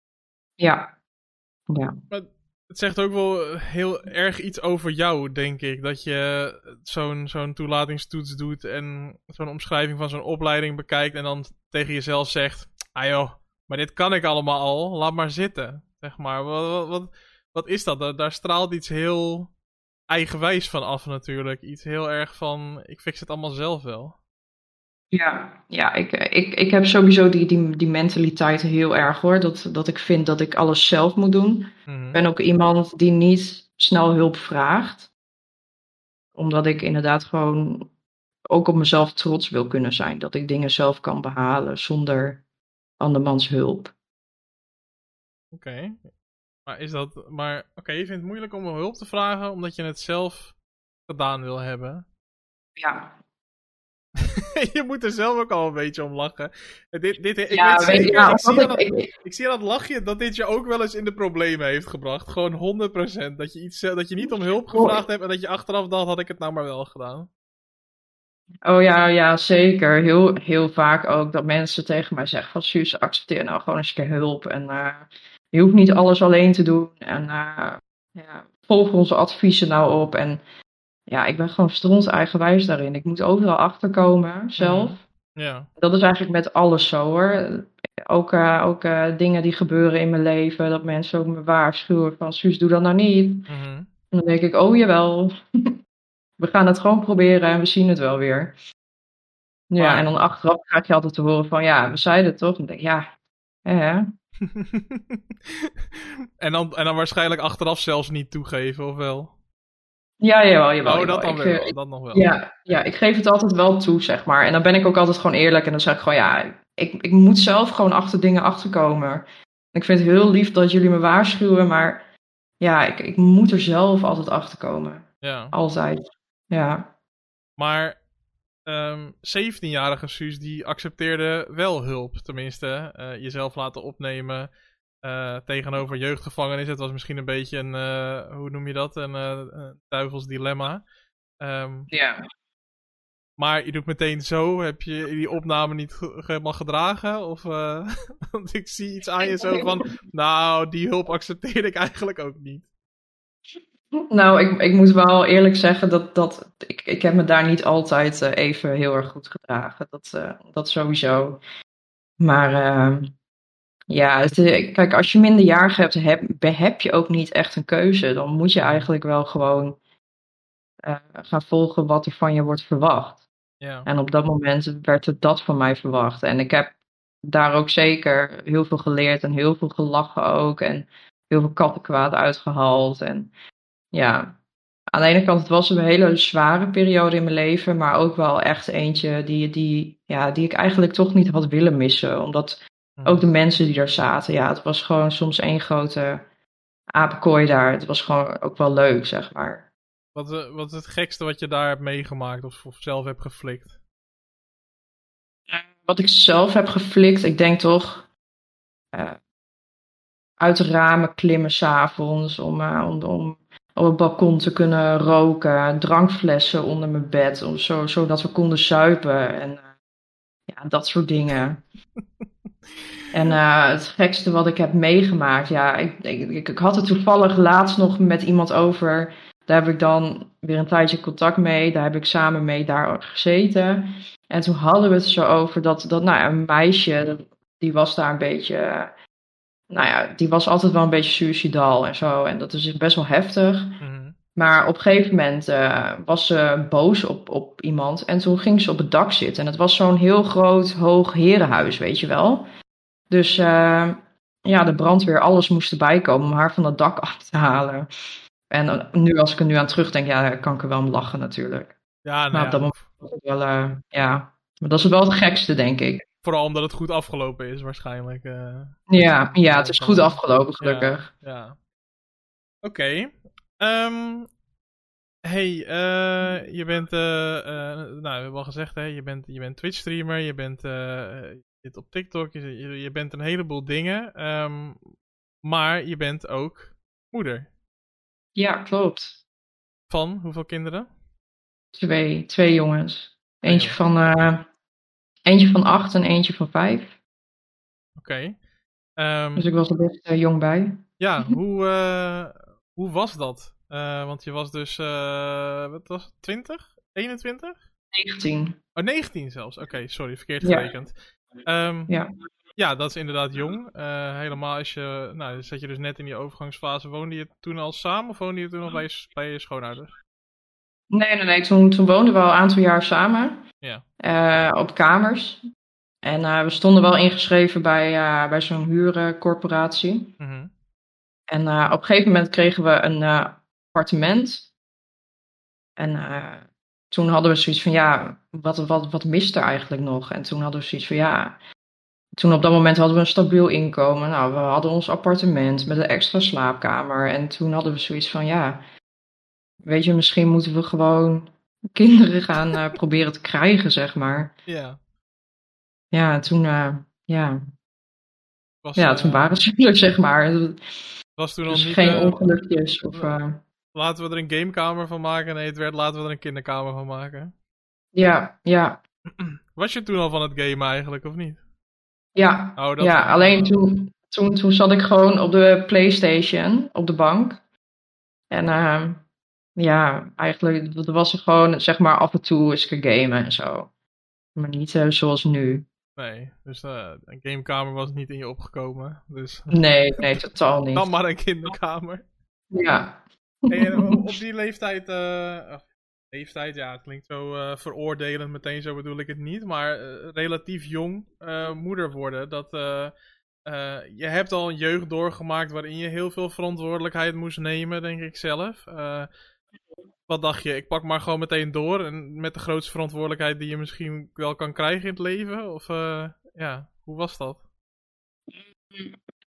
Ja. ja. Maar het zegt ook wel heel erg iets over jou, denk ik. Dat je zo'n zo'n toelatingstoets doet en zo'n omschrijving van zo'n opleiding bekijkt en dan tegen jezelf zegt: Ah joh, maar dit kan ik allemaal al, laat maar zitten. Zeg maar, wat, wat, wat is dat? Daar, daar straalt iets heel eigenwijs van af natuurlijk. Iets heel erg van, ik fix het allemaal zelf wel. Ja, ja ik, ik, ik heb sowieso die, die, die mentaliteit heel erg hoor. Dat, dat ik vind dat ik alles zelf moet doen. Ik Mhm. ben ook iemand die niet snel hulp vraagt. Omdat ik inderdaad gewoon ook op mezelf trots wil kunnen zijn. Dat ik dingen zelf kan behalen zonder andermans hulp. Oké. Maar is dat. Maar oké, je vindt het moeilijk om hulp te vragen omdat je het zelf gedaan wil hebben. Ja, je moet er zelf ook al een beetje om lachen. Dit, dit, ik, ja, weet je, ik, zie ik, dat, ik- ik zie aan dat lachje dat dit je ook wel eens in de problemen heeft gebracht. Gewoon 100%. Dat je, iets, dat je niet om hulp gevraagd hebt en dat je achteraf dacht, had ik het nou maar wel gedaan. Oh ja, ja, zeker. Heel, heel vaak ook dat mensen tegen mij zeggen van Suus, accepteer nou gewoon eens een keer hulp. En eh, je hoeft niet alles alleen te doen. En eh, ja, volg onze adviezen nou op. En ja, ik ben gewoon stront eigenwijs daarin. Ik moet overal achterkomen zelf. Ja. Dat is eigenlijk met alles zo hoor. Ook, eh, ook eh, dingen die gebeuren in mijn leven. Dat mensen ook me waarschuwen van Suus, doe dat nou niet. Mhm. En dan denk ik, oh jawel. We gaan het gewoon proberen en we zien het wel weer. Ja, en dan achteraf krijg je altijd te horen van, ja, we zeiden het toch? En dan denk ik, ja, hè. en, dan, en dan waarschijnlijk achteraf zelfs niet toegeven, of wel? Ja, jawel, jawel. Oh, dat dan Ik, wel. dat nog wel. Ja, ja, ik geef het altijd wel toe, zeg maar. En dan ben ik ook altijd gewoon eerlijk. En dan zeg ik gewoon, ja, ik, ik moet zelf gewoon achter dingen achterkomen. Ik vind het heel lief dat jullie me waarschuwen, maar ja, ik, ik moet er zelf altijd achter komen. Ja. Altijd. Ja. Maar ehm 17-jarige Suus die accepteerde wel hulp. Tenminste, eh, jezelf laten opnemen eh, tegenover jeugdgevangenis. Het was misschien een beetje een, eh, hoe noem je dat? Een duivels dilemma. Ehm, Ja. maar je doet meteen zo. Heb je die opname niet helemaal gedragen? Of, want ik zie iets aan je zo van, nou, die hulp accepteerde ik eigenlijk ook niet. Nou, ik, ik moet wel eerlijk zeggen dat, dat ik, ik heb me daar niet altijd eh, even heel erg goed gedragen. Dat, eh, dat sowieso. Maar eh, ja, het, is- kijk, als je minderjarig hebt, heb, heb je ook niet echt een keuze. Dan moet je eigenlijk wel gewoon eh, gaan volgen wat er van je wordt verwacht. Ja. En op dat moment werd er dat van mij verwacht. En ik heb daar ook zeker heel veel geleerd en heel veel gelachen ook. En heel veel kattenkwaad uitgehaald. En ja, aan de ene kant, het was een hele zware periode in mijn leven. Maar ook wel echt eentje die, die, ja, die ik eigenlijk toch niet had willen missen. Omdat ook de mensen die daar zaten, ja, het was gewoon soms één grote apenkooi daar. Het was gewoon ook wel leuk, zeg maar. Wat, eh, wat is het gekste wat je daar hebt meegemaakt of, of zelf hebt geflikt? Wat ik zelf heb geflikt, ik denk toch eh, uit de ramen klimmen s'avonds om, eh, om, om op het balkon te kunnen roken, drankflessen onder mijn bed, om zo, zodat we konden zuipen en eh, ja, dat soort dingen. En eh, het gekste wat ik heb meegemaakt, ja, ik, ik, ik, had het toevallig laatst nog met iemand over. Daar heb ik dan weer een tijdje contact mee. Daar heb ik samen mee daar gezeten. En toen hadden we het zo over dat, dat nou een meisje, die was daar een beetje. Nou ja, die was altijd wel een beetje suicidaal en zo. En dat is best wel heftig. Mhm. Maar op een gegeven moment uh, was ze boos op, op iemand. En toen ging ze op het dak zitten. En het was zo'n heel groot, hoog herenhuis, weet je wel. Dus uh, ja, de brandweer, alles moest erbij komen om haar van het dak af te halen. En uh, nu, als ik er nu aan terugdenk, ja, kan ik er wel om lachen natuurlijk. Ja, nou maar op dat moment was het wel, ja. Maar dat is wel het gekste, denk ik. Vooral omdat het goed afgelopen is, waarschijnlijk. ja, ja, het is goed afgelopen, gelukkig. Ja. ja. Oké. Okay. Um, hey, uh, je bent, uh, uh, nou, we hebben al gezegd, hè, je bent, je bent Twitch-streamer, je bent je zit op TikTok, je, je, bent een heleboel dingen, um, maar je bent ook moeder. Ja, klopt. Van hoeveel kinderen? Twee, twee jongens. Eentje van, eentje van acht en eentje van vijf. Oké. Okay. Um, dus ik was er best jong bij. Ja, hoe, hoe was dat? Uh, want je was dus, wat was het, 20? 21? 19. Oh, 19 zelfs. Oké, okay, sorry, verkeerd gerekend. Ja. Um, ja. ja, dat is inderdaad jong. Helemaal als je, nou, zat je dus net in die overgangsfase. Woonde je toen al samen of woonde je toen nog bij je, bij je schoonouders? Nee, nee, nee. Toen, toen woonden we al een aantal jaar samen. Ja. op kamers. En we stonden wel ingeschreven bij, bij zo'n huurcorporatie. Mm -hmm. En op een gegeven moment kregen we een appartement. En toen hadden we zoiets van, ja, wat, wat, wat mist er eigenlijk nog? En toen hadden we zoiets van, ja, toen op dat moment hadden we een stabiel inkomen. Nou, we hadden ons appartement met een extra slaapkamer. En toen hadden we zoiets van, ja, weet je, misschien moeten we gewoon kinderen gaan uh, proberen te krijgen, zeg maar. Ja. Ja, toen, uh, ja. Was, ja, toen waren ze natuurlijk, zeg maar. Was toen dus nog niet, geen ongelukjes of... Laten we er een gamekamer van maken. Nee, het werd laten we er een kinderkamer van maken. Ja, ja. Was je toen al van het gamen eigenlijk, of niet? Ja, oh, dat ja alleen toen, toen, toen zat ik gewoon op de Playstation, op de bank. En uh, ja, eigenlijk dat was er gewoon, zeg maar, af en toe eens gamen en zo. Maar niet uh, zoals nu. Nee, dus uh, een gamekamer was niet in je opgekomen. Dus... Nee, nee, totaal niet. Dan maar een kinderkamer. Ja, en eh, op die leeftijd, uh, leeftijd, ja, het klinkt zo uh, veroordelend, meteen zo bedoel ik het niet, maar relatief jong moeder worden, dat je hebt al een jeugd doorgemaakt waarin je heel veel verantwoordelijkheid moest nemen, denk ik zelf. Wat dacht je? Ik pak maar gewoon meteen door en met de grootste verantwoordelijkheid die je misschien wel kan krijgen in het leven? Of ja, hoe was dat?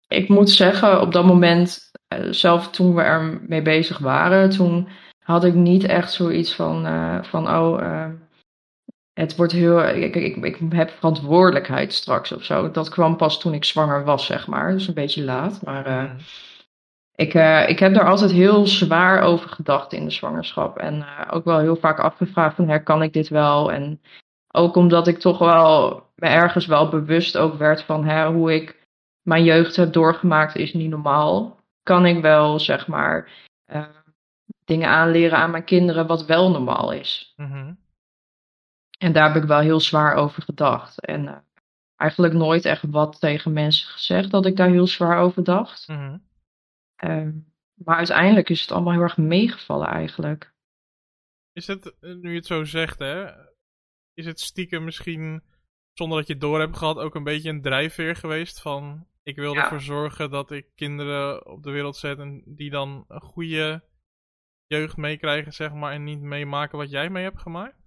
Ik moet zeggen, op dat moment eh, zelf toen we er mee bezig waren, toen had ik niet echt zoiets van, uh, van oh, uh, het wordt heel, ik, ik, ik heb verantwoordelijkheid straks of zo. Dat kwam pas toen ik zwanger was, zeg maar. Dus een beetje laat. Maar uh, ik, ik heb daar altijd heel zwaar over gedacht in de zwangerschap. En ook wel heel vaak afgevraagd van, herkan ik dit wel? En ook omdat ik toch wel me ergens wel bewust ook werd van hè, hoe ik mijn jeugd heb doorgemaakt is niet normaal kan ik wel, zeg maar, uh, dingen aanleren aan mijn kinderen wat wel normaal is. Mm-hmm. En daar heb ik wel heel zwaar over gedacht. En eigenlijk nooit echt wat tegen mensen gezegd dat ik daar heel zwaar over dacht. Mm-hmm. Uh, maar uiteindelijk is het allemaal heel erg meegevallen eigenlijk. Is het, nu je het zo zegt, hè, is het stiekem misschien, zonder dat je het door hebt gehad, ook een beetje een drijfveer geweest van ik wil ervoor zorgen dat ik kinderen op de wereld zet en die dan een goede jeugd meekrijgen, zeg maar, en niet meemaken wat jij mee hebt gemaakt?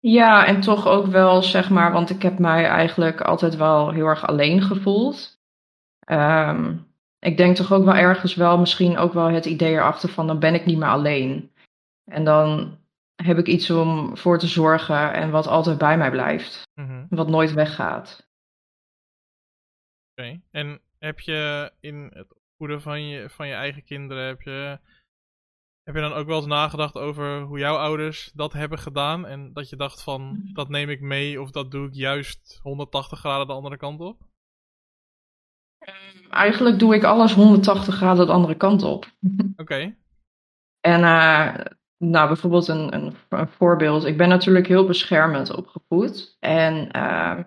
Ja, en toch ook wel, zeg maar, want ik heb mij eigenlijk altijd wel heel erg alleen gevoeld. Um, ik denk toch ook wel ergens wel misschien ook wel het idee erachter van dan ben ik niet meer alleen. En dan heb ik iets om voor te zorgen en wat altijd bij mij blijft. Mm Wat nooit weggaat. Okay. En heb je in het opvoeden van je, van je eigen kinderen, heb je, Heb je dan ook wel eens nagedacht over hoe jouw ouders dat hebben gedaan? En dat je dacht van, dat neem ik mee of dat doe ik juist 180 graden de andere kant op? Eigenlijk doe ik alles 180 graden de andere kant op. Oké. En uh, nou, bijvoorbeeld een, een, een, voorbeeld. Ik ben natuurlijk heel beschermend opgevoed. En uh,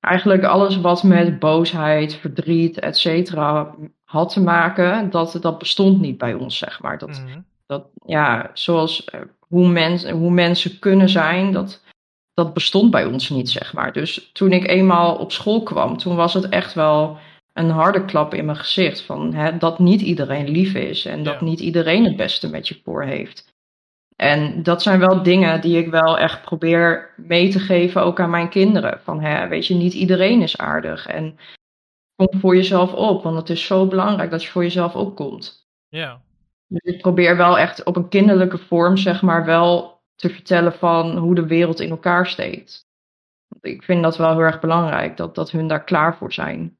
eigenlijk alles wat met boosheid, verdriet, et cetera had te maken, dat, dat bestond niet bij ons, zeg maar. Dat, mm -hmm. dat ja, zoals uh, hoe, mens, hoe mensen kunnen zijn, dat, dat bestond bij ons niet, zeg maar. Dus toen ik eenmaal op school kwam, toen was het echt wel een harde klap in mijn gezicht. Van, hè, dat niet iedereen lief is en dat Ja. niet iedereen het beste met je voor heeft. En dat zijn wel dingen die ik wel echt probeer mee te geven ook aan mijn kinderen. Van, hè, weet je, niet iedereen is aardig. En kom voor jezelf op, want het is zo belangrijk dat je voor jezelf opkomt. Ja. Dus ik probeer wel echt op een kinderlijke vorm, zeg maar, wel te vertellen van hoe de wereld in elkaar steekt. Ik vind dat wel heel erg belangrijk, dat, dat hun daar klaar voor zijn.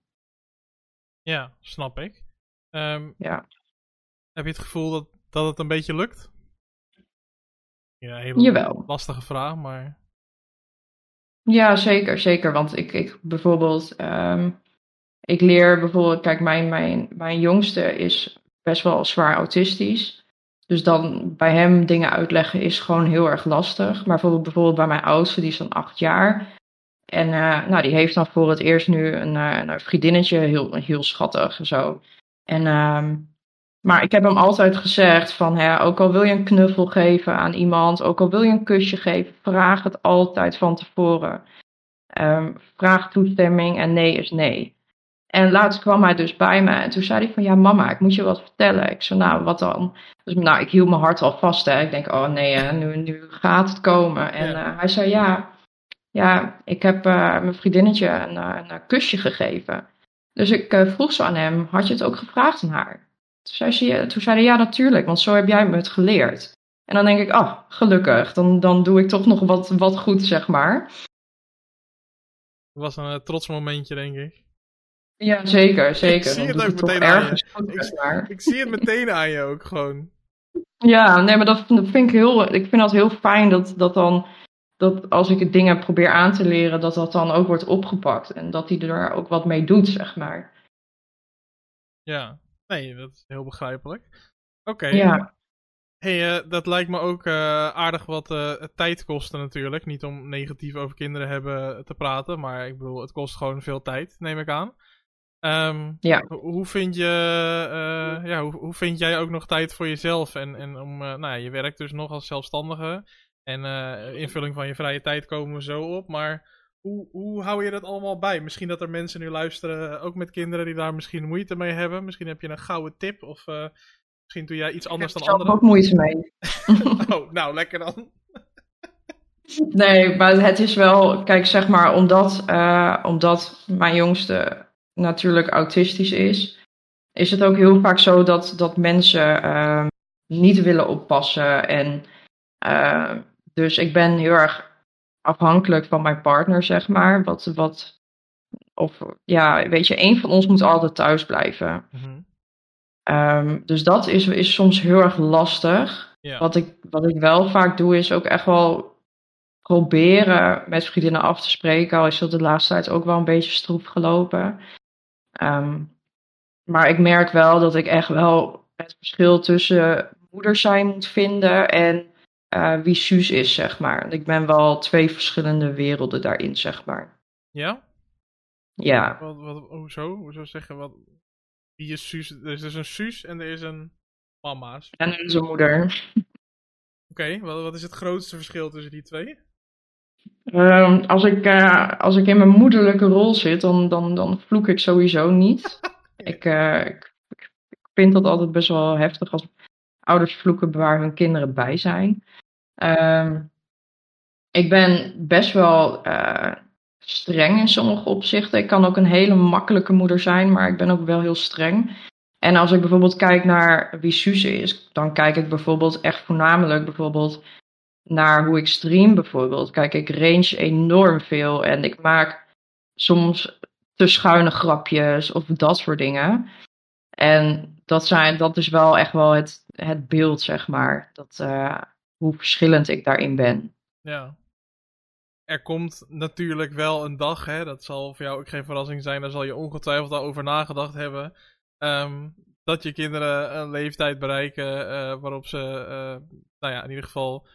Ja, snap ik. Ehm, Ja. Heb je het gevoel dat, dat het een beetje lukt? Ja, hele Jawel. lastige vraag, maar... Ja, zeker, zeker. Want ik, ik bijvoorbeeld, ehm, ik leer bijvoorbeeld, kijk, mijn, mijn, mijn jongste is best wel zwaar autistisch. Dus dan bij hem dingen uitleggen is gewoon heel erg lastig. Maar bijvoorbeeld, bijvoorbeeld bij mijn oudste, die is dan acht jaar. En uh, nou, die heeft dan voor het eerst nu een, uh, een vriendinnetje, heel, heel schattig en zo. En, uh, maar ik heb hem altijd gezegd van, hè, ook al wil je een knuffel geven aan iemand, ook al wil je een kusje geven, vraag het altijd van tevoren. Um, vraag toestemming en nee is nee. En laatst kwam hij dus bij me en toen zei hij van, ja mama, ik moet je wat vertellen. Ik zei, nou, wat dan? Dus nou, ik hield mijn hart al vast. Hè. Ik denk, oh nee, hè, nu, nu gaat het komen. En ja. hij zei, ja, ja, ik heb uh, mijn vriendinnetje een, een, een, kusje gegeven. Dus ik uh, vroeg zo aan hem, had je het ook gevraagd aan haar? Toen zei, ze, toen zei hij, ja natuurlijk, want zo heb jij me het geleerd. En dan denk ik, ah, oh, gelukkig, dan, dan doe ik toch nog wat, wat goed, zeg maar. Het was een uh, trots momentje, denk ik. Ja, zeker, zeker. Ik zie het ook meteen aan je. Goed, ik, ik zie het meteen aan je ook gewoon. Ja, nee, maar dat, dat vind ik heel, ik vind dat heel fijn dat, dat dan dat als ik het dingen probeer aan te leren, dat dat dan ook wordt opgepakt. En dat hij er ook wat mee doet, zeg maar. Ja, nee, dat is heel begrijpelijk. Oké. Ja. hey, uh, dat lijkt me ook uh, aardig wat uh, tijd kosten natuurlijk. Niet om negatief over kinderen hebben te praten, maar ik bedoel, het kost gewoon veel tijd, neem ik aan. Um, ja. Hoe vind je, ja, hoe, hoe, vind jij ook nog tijd voor jezelf en, en om, nou ja, je werkt dus nog als zelfstandige. En uh, invulling van je vrije tijd komen we zo op. Maar hoe, hoe hou je dat allemaal bij? Misschien dat er mensen nu luisteren, ook met kinderen die daar misschien moeite mee hebben. Misschien heb je een gouden tip of uh, misschien doe jij iets anders dan anderen. Ik heb er ook moeite mee. oh, nou, lekker dan. nee, maar het is wel, kijk zeg maar, omdat, uh, omdat mijn jongste natuurlijk autistisch is, is het ook heel vaak zo dat, dat mensen ehm, niet willen oppassen en... Uh, dus ik ben heel erg afhankelijk van mijn partner, zeg maar. Wat, wat, of ja, weet je, een van ons moet altijd thuis blijven. Mm -hmm. um, dus dat is, is soms heel erg lastig. Wat, ik, wat ik wel vaak doe, is ook echt wel proberen met vriendinnen af te spreken. Al is dat de laatste tijd ook wel een beetje stroef gelopen. Um, maar ik merk wel dat ik echt wel het verschil tussen moeder zijn moet vinden en uh, wie Suus is, zeg maar. Ik ben wel twee verschillende werelden daarin, zeg maar. Ja? Ja. Wat, wat, hoezo? Hoezo zeggen wat? Wie is Suus? Er is dus een Suus en er is een mama's. En er is een moeder. Oké, okay, wat, wat is het grootste verschil tussen die twee? Um, als, ik, uh, als ik in mijn moederlijke rol zit, dan, dan, dan vloek ik sowieso niet. ik, uh, ik, ik vind dat altijd best wel heftig als ouders vloeken waar hun kinderen bij zijn. Um, ik ben best wel uh, streng in sommige opzichten. Ik kan ook een hele makkelijke moeder zijn, maar ik ben ook wel heel streng. En als ik bijvoorbeeld kijk naar wie Suze is, dan kijk ik bijvoorbeeld echt voornamelijk bijvoorbeeld naar hoe ik stream bijvoorbeeld. Kijk, ik range enorm veel en ik maak soms te schuine grapjes of dat soort dingen. En dat, zijn, dat is wel echt wel het, het beeld, zeg maar. Dat, uh, hoe verschillend ik daarin ben. Ja. Er komt natuurlijk wel een dag, hè, dat zal voor jou ook geen verrassing zijn, daar zal je ongetwijfeld al over nagedacht hebben. Um, dat je kinderen een leeftijd bereiken uh, waarop ze, uh, nou ja, in ieder geval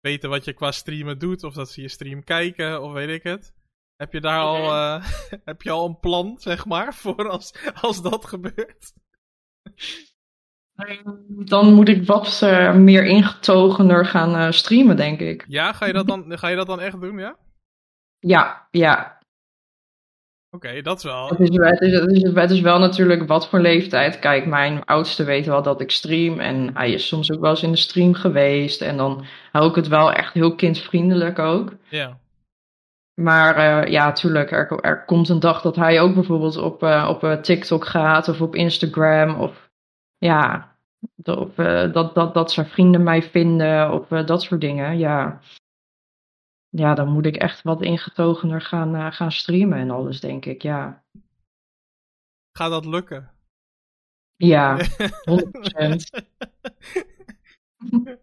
weten wat je qua streamen doet. Of dat ze je stream kijken, of weet ik het. Heb je daar al, uh, heb je al een plan, zeg maar, voor als, als dat gebeurt? Dan moet ik wat uh, meer ingetogener gaan uh, streamen, denk ik. Ja, ga je dat dan, ga je dat dan echt doen, ja? Ja, ja. Oké, dat is wel. Het is, het, is, het, is, het is wel natuurlijk wat voor leeftijd. Kijk, mijn oudste weet wel dat ik stream. En hij is soms ook wel eens in de stream geweest. En dan hou ik het wel echt heel kindvriendelijk ook. Ja. Maar uh, ja, tuurlijk, er, er komt een dag dat hij ook bijvoorbeeld op, op TikTok gaat of op Instagram. Of ja, of, dat, dat, dat zijn vrienden mij vinden of dat soort dingen. Ja ja, dan moet ik echt wat ingetogener gaan, uh, gaan streamen en alles, denk ik, ja. Gaat dat lukken? Ja, 100%.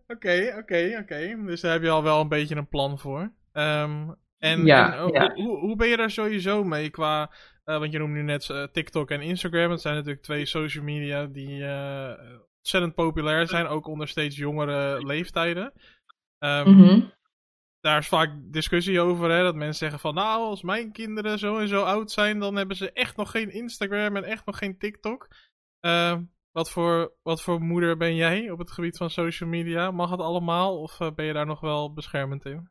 Oké, oké, oké. Dus daar heb je al wel een beetje een plan voor. Um, en, ja, en ja. Hoe, hoe, ben je daar sowieso mee qua... Uh, want je noemt nu net uh, TikTok en Instagram. Dat zijn natuurlijk twee social media die ontzettend populair zijn. Ook onder steeds jongere leeftijden. Um, mm -hmm daar is vaak discussie over, hè, dat mensen zeggen van, nou, als mijn kinderen zo en zo oud zijn, dan hebben ze echt nog geen Instagram en echt nog geen TikTok. Uh, wat, voor, wat voor moeder ben jij op het gebied van social media? Mag het allemaal of ben je daar nog wel beschermend in?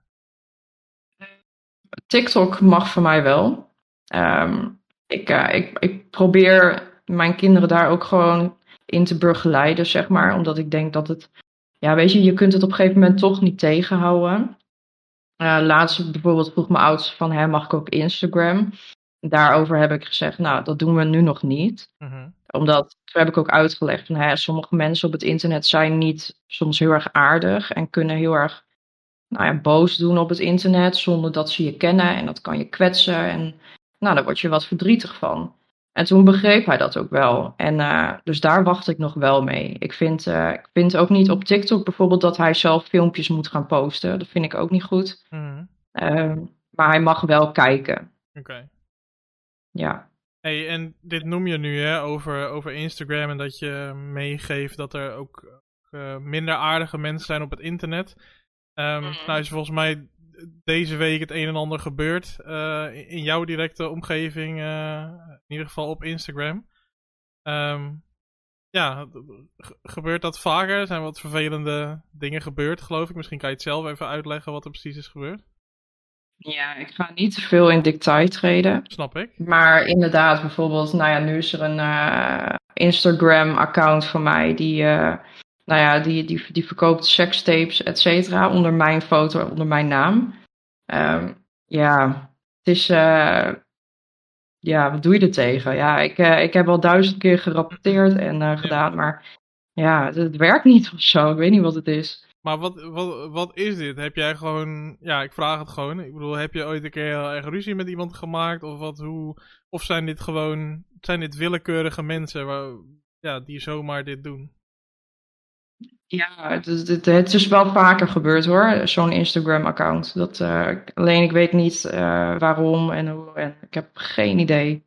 TikTok mag voor mij wel. Um, ik, uh, ik, ik probeer mijn kinderen daar ook gewoon in te begeleiden, zeg maar. Omdat ik denk dat het, ja, weet je, je kunt het op een gegeven moment toch niet tegenhouden. Uh, laatst bijvoorbeeld vroeg mijn oudste van, hè, mag ik ook Instagram? Daarover heb ik gezegd, nou, dat doen we nu nog niet. Mm-hmm. Omdat, toen heb ik ook uitgelegd van, hè, sommige mensen op het internet zijn niet soms heel erg aardig en kunnen heel erg nou ja, boos doen op het internet zonder dat ze je kennen en dat kan je kwetsen en nou, daar word je wat verdrietig van. En toen begreep hij dat ook wel. En uh, dus daar wacht ik nog wel mee. Ik vind, uh, ik vind ook niet op TikTok bijvoorbeeld dat hij zelf filmpjes moet gaan posten. Dat vind ik ook niet goed. Mm. Uh, maar hij mag wel kijken. Oké. Okay. Ja. Hey, en dit noem je nu hè, over, over Instagram en dat je meegeeft dat er ook eh, minder aardige mensen zijn op het internet. Um, mm. Nou is volgens mij deze week het een en ander gebeurt uh, in jouw directe omgeving, uh, in ieder geval op Instagram. Um, ja, gebeurt dat vaker? Er zijn wat vervelende dingen gebeurd, geloof ik. Misschien kan je het zelf even uitleggen wat er precies is gebeurd. Ja, ik ga niet te veel in detail treden. Snap ik. Maar inderdaad, bijvoorbeeld, nou ja, nu is er een uh, Instagram-account van mij die nou ja, die, die, die verkoopt sekstapes, et cetera, onder mijn foto, onder mijn naam. Um, ja, het is, uh, ja, wat doe je er tegen? Ja, ik, uh, ik heb al duizend keer gerapporteerd en uh, gedaan, maar ja, het, het, werkt niet of zo. Ik weet niet wat het is. Maar wat, wat, wat is dit? Heb jij gewoon, ja, ik vraag het gewoon. Ik bedoel, heb je ooit een keer heel erg ruzie met iemand gemaakt? Of wat, hoe, of zijn dit gewoon, zijn dit willekeurige mensen waar, ja, die zomaar dit doen? Ja, het, het, het, is wel vaker gebeurd hoor, zo'n Instagram-account. Dat, uh, alleen ik weet niet uh, waarom en hoe. En ik heb geen idee.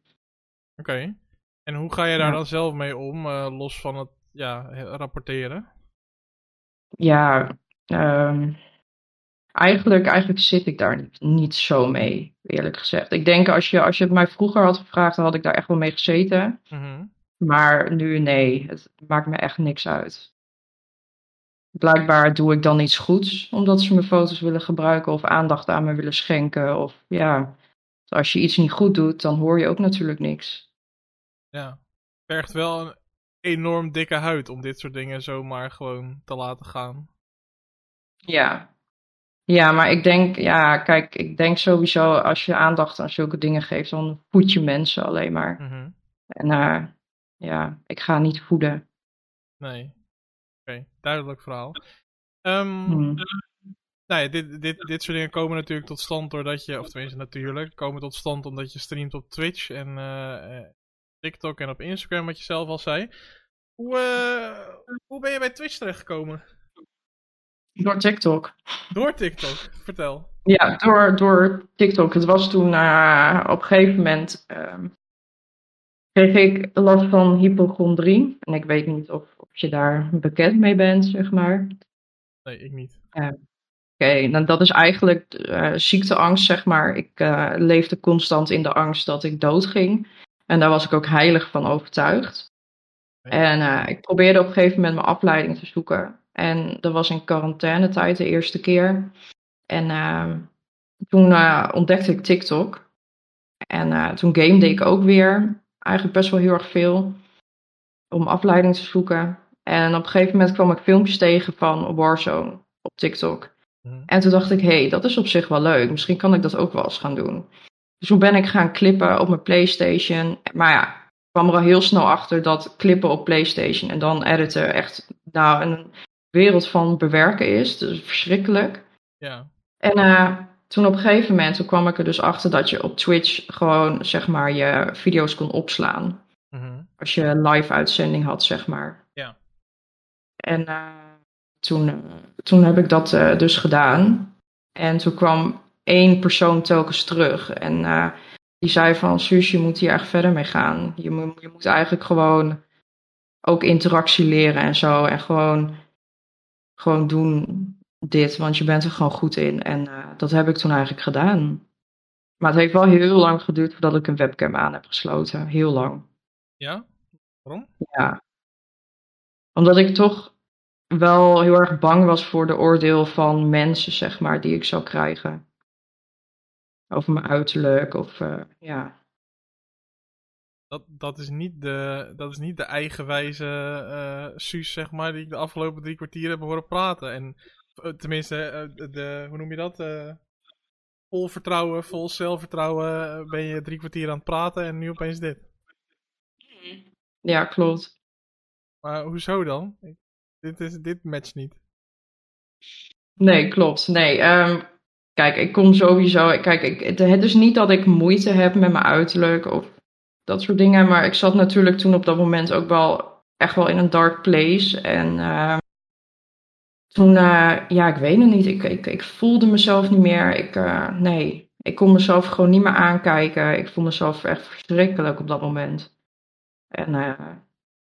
Oké. Okay. En hoe ga je daar ja. dan zelf mee om, uh, los van het ja, rapporteren? Ja, um, eigenlijk, eigenlijk zit ik daar niet, niet, zo mee, eerlijk gezegd. Ik denk als je, als je het mij vroeger had gevraagd, dan had ik daar echt wel mee gezeten. Mm -hmm. Maar nu nee, het maakt me echt niks uit blijkbaar doe ik dan iets goeds, omdat ze mijn foto's willen gebruiken of aandacht aan me willen schenken. Of ja, als je iets niet goed doet, dan hoor je ook natuurlijk niks. Ja, het vergt wel een enorm dikke huid om dit soort dingen zomaar gewoon te laten gaan. Ja. Ja, maar ik denk, ja, kijk, ik denk sowieso als je aandacht aan zulke dingen geeft, dan voed je mensen alleen maar. Mm -hmm. En uh, ja, ik ga niet voeden. Nee. Okay, duidelijk verhaal. Um, hmm. Nou ja, dit, dit, dit soort dingen komen natuurlijk tot stand doordat je, of tenminste natuurlijk, komen tot stand omdat je streamt op Twitch en uh, TikTok en op Instagram, wat je zelf al zei. Hoe, eh, hoe ben je bij Twitch terechtgekomen? Door TikTok. Door TikTok, vertel. Ja, door, door TikTok. Het was toen uh, op een gegeven moment ehm, kreeg ik last van hypochondrie. En ik weet niet of, of je daar bekend mee bent, zeg maar. Nee, ik niet. Oké, okay, nou dat is eigenlijk uh, ziekteangst, zeg maar. Ik uh, leefde constant in de angst dat ik doodging. En daar was ik ook heilig van overtuigd. En uh, ik probeerde op een gegeven moment mijn afleiding te zoeken. En dat was in quarantainetijd de eerste keer. En uh, toen ontdekte ik TikTok. En toen gamede ik ook weer. Eigenlijk best wel heel erg veel. Om afleiding te zoeken. En op een gegeven moment kwam ik filmpjes tegen van Warzone op TikTok. Mhm. En toen dacht ik, hé, hey, dat is op zich wel leuk. Misschien kan ik dat ook wel eens gaan doen. Dus toen ben ik gaan clippen op mijn PlayStation. Maar ja, ik kwam er al heel snel achter dat clippen op PlayStation en dan editen echt nou, een wereld van bewerken is. Dus verschrikkelijk. Ja. En uh, toen op een gegeven moment toen kwam ik er dus achter dat je op Twitch gewoon zeg maar je video's kon opslaan. Mhm. Als je live uitzending had, zeg maar. Ja. En uh, toen, uh, toen heb ik dat dus gedaan. En toen kwam één persoon telkens terug. En die zei van, Suus, je moet hier echt verder mee gaan. Je moet, je moet eigenlijk gewoon ook interactie leren en zo. En gewoon, gewoon doen dit, want je bent er gewoon goed in. En uh, dat heb ik toen eigenlijk gedaan. Maar het heeft wel heel lang geduurd voordat ik een webcam aan heb gesloten. Heel lang. Ja? Waarom? Ja. Omdat ik toch wel heel erg bang was voor de oordeel van mensen, zeg maar, die ik zou krijgen over mijn uiterlijk of uh, ja. Dat, dat, is niet de, dat is niet de eigenwijze uh, Suus, zeg maar, die ik de afgelopen drie kwartier heb horen praten. En tenminste, de, hoe noem je dat? vol vertrouwen, vol zelfvertrouwen ben je drie kwartier aan het praten en nu opeens dit. Ja, klopt. Maar hoezo dan? Ik, dit, is, dit matcht niet. Nee, klopt. Nee, um, Kijk, ik kom sowieso. Kijk, ik, het is niet dat ik moeite heb met mijn uiterlijk of dat soort dingen. Maar ik zat natuurlijk toen op dat moment ook wel echt wel in een dark place. En uh, toen, uh, ja, ik weet het niet. Ik, ik, ik voelde mezelf niet meer. Ik, uh, nee, ik kon mezelf gewoon niet meer aankijken. Ik vond mezelf echt verschrikkelijk op dat moment. En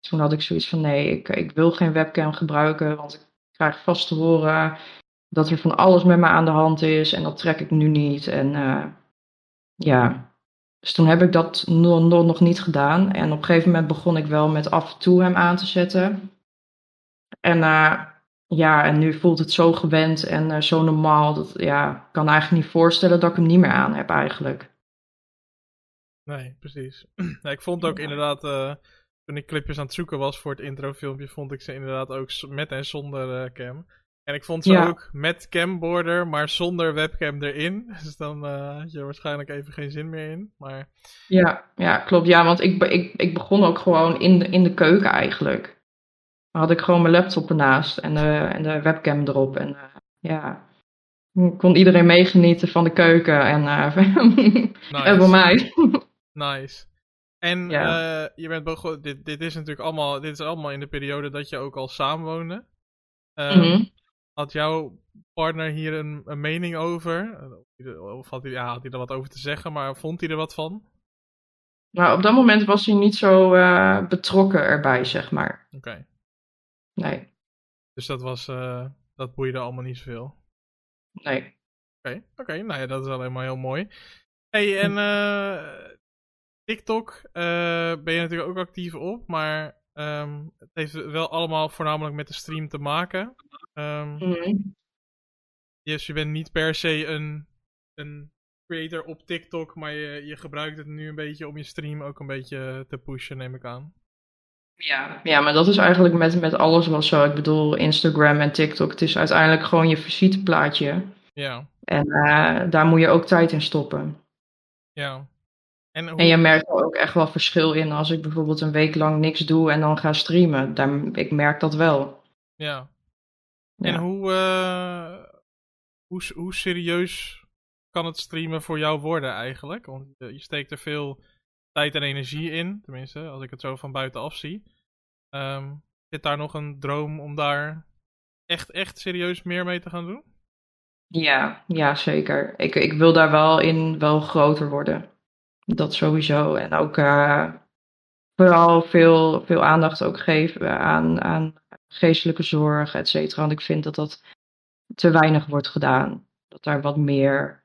toen had ik zoiets van: nee, ik, ik wil geen webcam gebruiken. Want ik krijg vast te horen dat er van alles met me aan de hand is en dat trek ik nu niet. En ja, dus toen heb ik dat nog, nog niet gedaan. En op een gegeven moment begon ik wel met af en toe hem aan te zetten. En ja, en nu voelt het zo gewend en uh, zo normaal. Dat ja, ik kan eigenlijk niet voorstellen dat ik hem niet meer aan heb eigenlijk. Nee, precies. Ja, ik vond ook ja. inderdaad, toen ik clipjes aan het zoeken was voor het introfilmpje, vond ik ze inderdaad ook met en zonder cam. En ik vond ze ja. ook met camborder, maar zonder webcam erin. Dus dan uh, had je er waarschijnlijk even geen zin meer in. Maar... Ja, ja, klopt. Ja, want ik, ik, ik begon ook gewoon in de, in de keuken eigenlijk. Had ik gewoon mijn laptop ernaast en de, en de webcam erop. En uh, ja, kon iedereen meegenieten van de keuken en, uh, nice. en voor mij. nice. En ja. je bent dit, dit is natuurlijk allemaal, dit is allemaal in de periode dat je ook al samenwoonde. Mm -hmm. Had jouw partner hier een, een mening over? Of had hij, ja, had hij er wat over te zeggen, maar vond hij er wat van? Nou, op dat moment was hij niet zo uh, betrokken erbij, zeg maar. Oké. Okay. Nee. Dus dat was, uh, dat boeide allemaal niet zoveel? Nee. Oké, okay. oké. Okay. Nou ja, dat is alleen maar heel mooi. hey, en uh, TikTok ben je natuurlijk ook actief op, maar um, het heeft wel allemaal voornamelijk met de stream te maken. Um. Dus je bent niet per se een, een creator op TikTok, maar je, je gebruikt het nu een beetje om je stream ook een beetje te pushen, neem ik aan. Ja, ja maar dat is eigenlijk met, met alles wel zo. Ik bedoel, Instagram en TikTok, het is uiteindelijk gewoon je visiteplaatje. Ja. En uh, daar moet je ook tijd in stoppen. Ja. En, hoe... en, je merkt er ook echt wel verschil in als ik bijvoorbeeld een week lang niks doe en dan ga streamen. Daar, ik merk dat wel. Ja. En hoe, uh, hoe, hoe serieus kan het streamen voor jou worden eigenlijk? Want je steekt er veel tijd en energie in, tenminste, als ik het zo van buitenaf zie. Ehm, zit daar nog een droom om daar echt, echt serieus meer mee te gaan doen? Ja, ja zeker. Ik, ik wil daar wel in wel groter worden. Dat sowieso. En ook uh, vooral veel, veel aandacht ook geven aan, aan geestelijke zorg, et cetera. Want ik vind dat dat te weinig wordt gedaan. Dat daar wat meer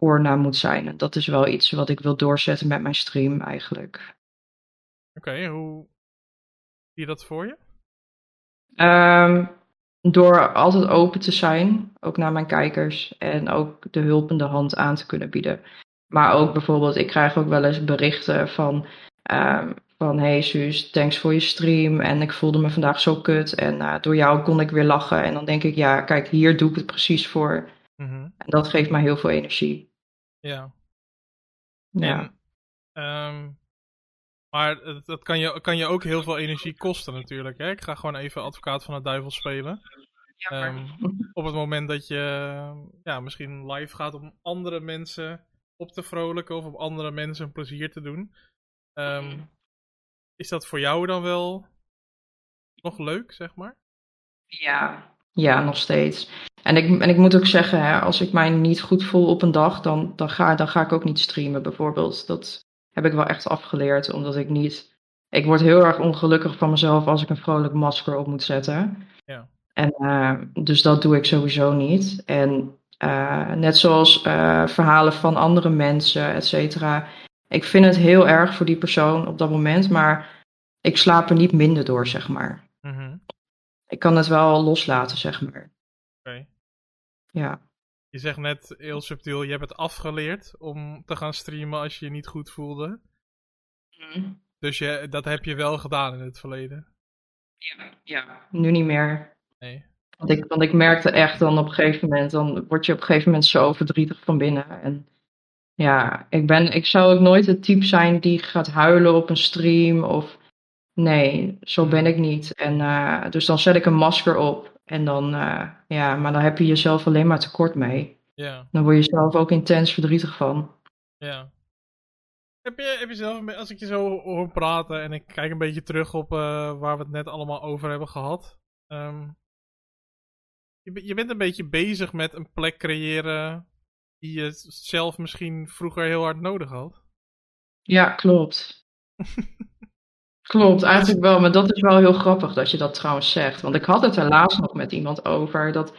oor naar moet zijn. En dat is wel iets wat ik wil doorzetten met mijn stream eigenlijk. Oké, hoe zie je dat voor je? Um, door altijd open te zijn, ook naar mijn kijkers. En ook de hulpende hand aan te kunnen bieden. Maar ook bijvoorbeeld, ik krijg ook wel eens berichten van... Um, van hey Suus, thanks voor je stream. En ik voelde me vandaag zo kut. En uh, door jou kon ik weer lachen. En dan denk ik, ja, kijk, hier doe ik het precies voor. Mm -hmm. En dat geeft mij heel veel energie. Ja. Ja. En, um, maar dat kan je, kan je ook heel veel energie kosten natuurlijk. Hè? Ik ga gewoon even advocaat van de duivel spelen. Ja, um, op het moment dat je ja, misschien live gaat om andere mensen op te vrolijken of om andere mensen een plezier te doen. Um, is dat voor jou dan wel nog leuk, zeg maar? Ja, ja nog steeds. En ik, en ik moet ook zeggen, hè, als ik mij niet goed voel op een dag, dan, dan, ga, dan ga ik ook niet streamen bijvoorbeeld. Dat heb ik wel echt afgeleerd, omdat ik niet... Ik word heel erg ongelukkig van mezelf als ik een vrolijk masker op moet zetten. Ja. En uh, dus dat doe ik sowieso niet. En uh, net zoals uh, verhalen van andere mensen, et cetera. Ik vind het heel erg voor die persoon op dat moment, maar ik slaap er niet minder door, zeg maar. Mm -hmm. Ik kan het wel loslaten, zeg maar. Ja. Je zegt net heel subtiel, je hebt het afgeleerd om te gaan streamen als je je niet goed voelde. Mm. Dus je, dat heb je wel gedaan in het verleden? Ja, ja. nu niet meer. Nee. Want ik, want ik merkte echt dan op een gegeven moment, dan word je op een gegeven moment zo verdrietig van binnen. En ja, ik, ben, ik zou ook nooit het type zijn die gaat huilen op een stream of... Nee, zo ben ik niet. En uh, dus dan zet ik een masker op. En dan, uh, ja, maar dan heb je jezelf alleen maar tekort mee. Ja. Dan word je zelf ook intens verdrietig van. Ja. Heb je, heb je zelf, als ik je zo hoor praten en ik kijk een beetje terug op uh, waar we het net allemaal over hebben gehad. Um, je, je bent een beetje bezig met een plek creëren die je zelf misschien vroeger heel hard nodig had. Ja, klopt. klopt, eigenlijk wel. Maar dat is wel heel grappig dat je dat trouwens zegt. Want ik had het er laatst nog met iemand over. Dat,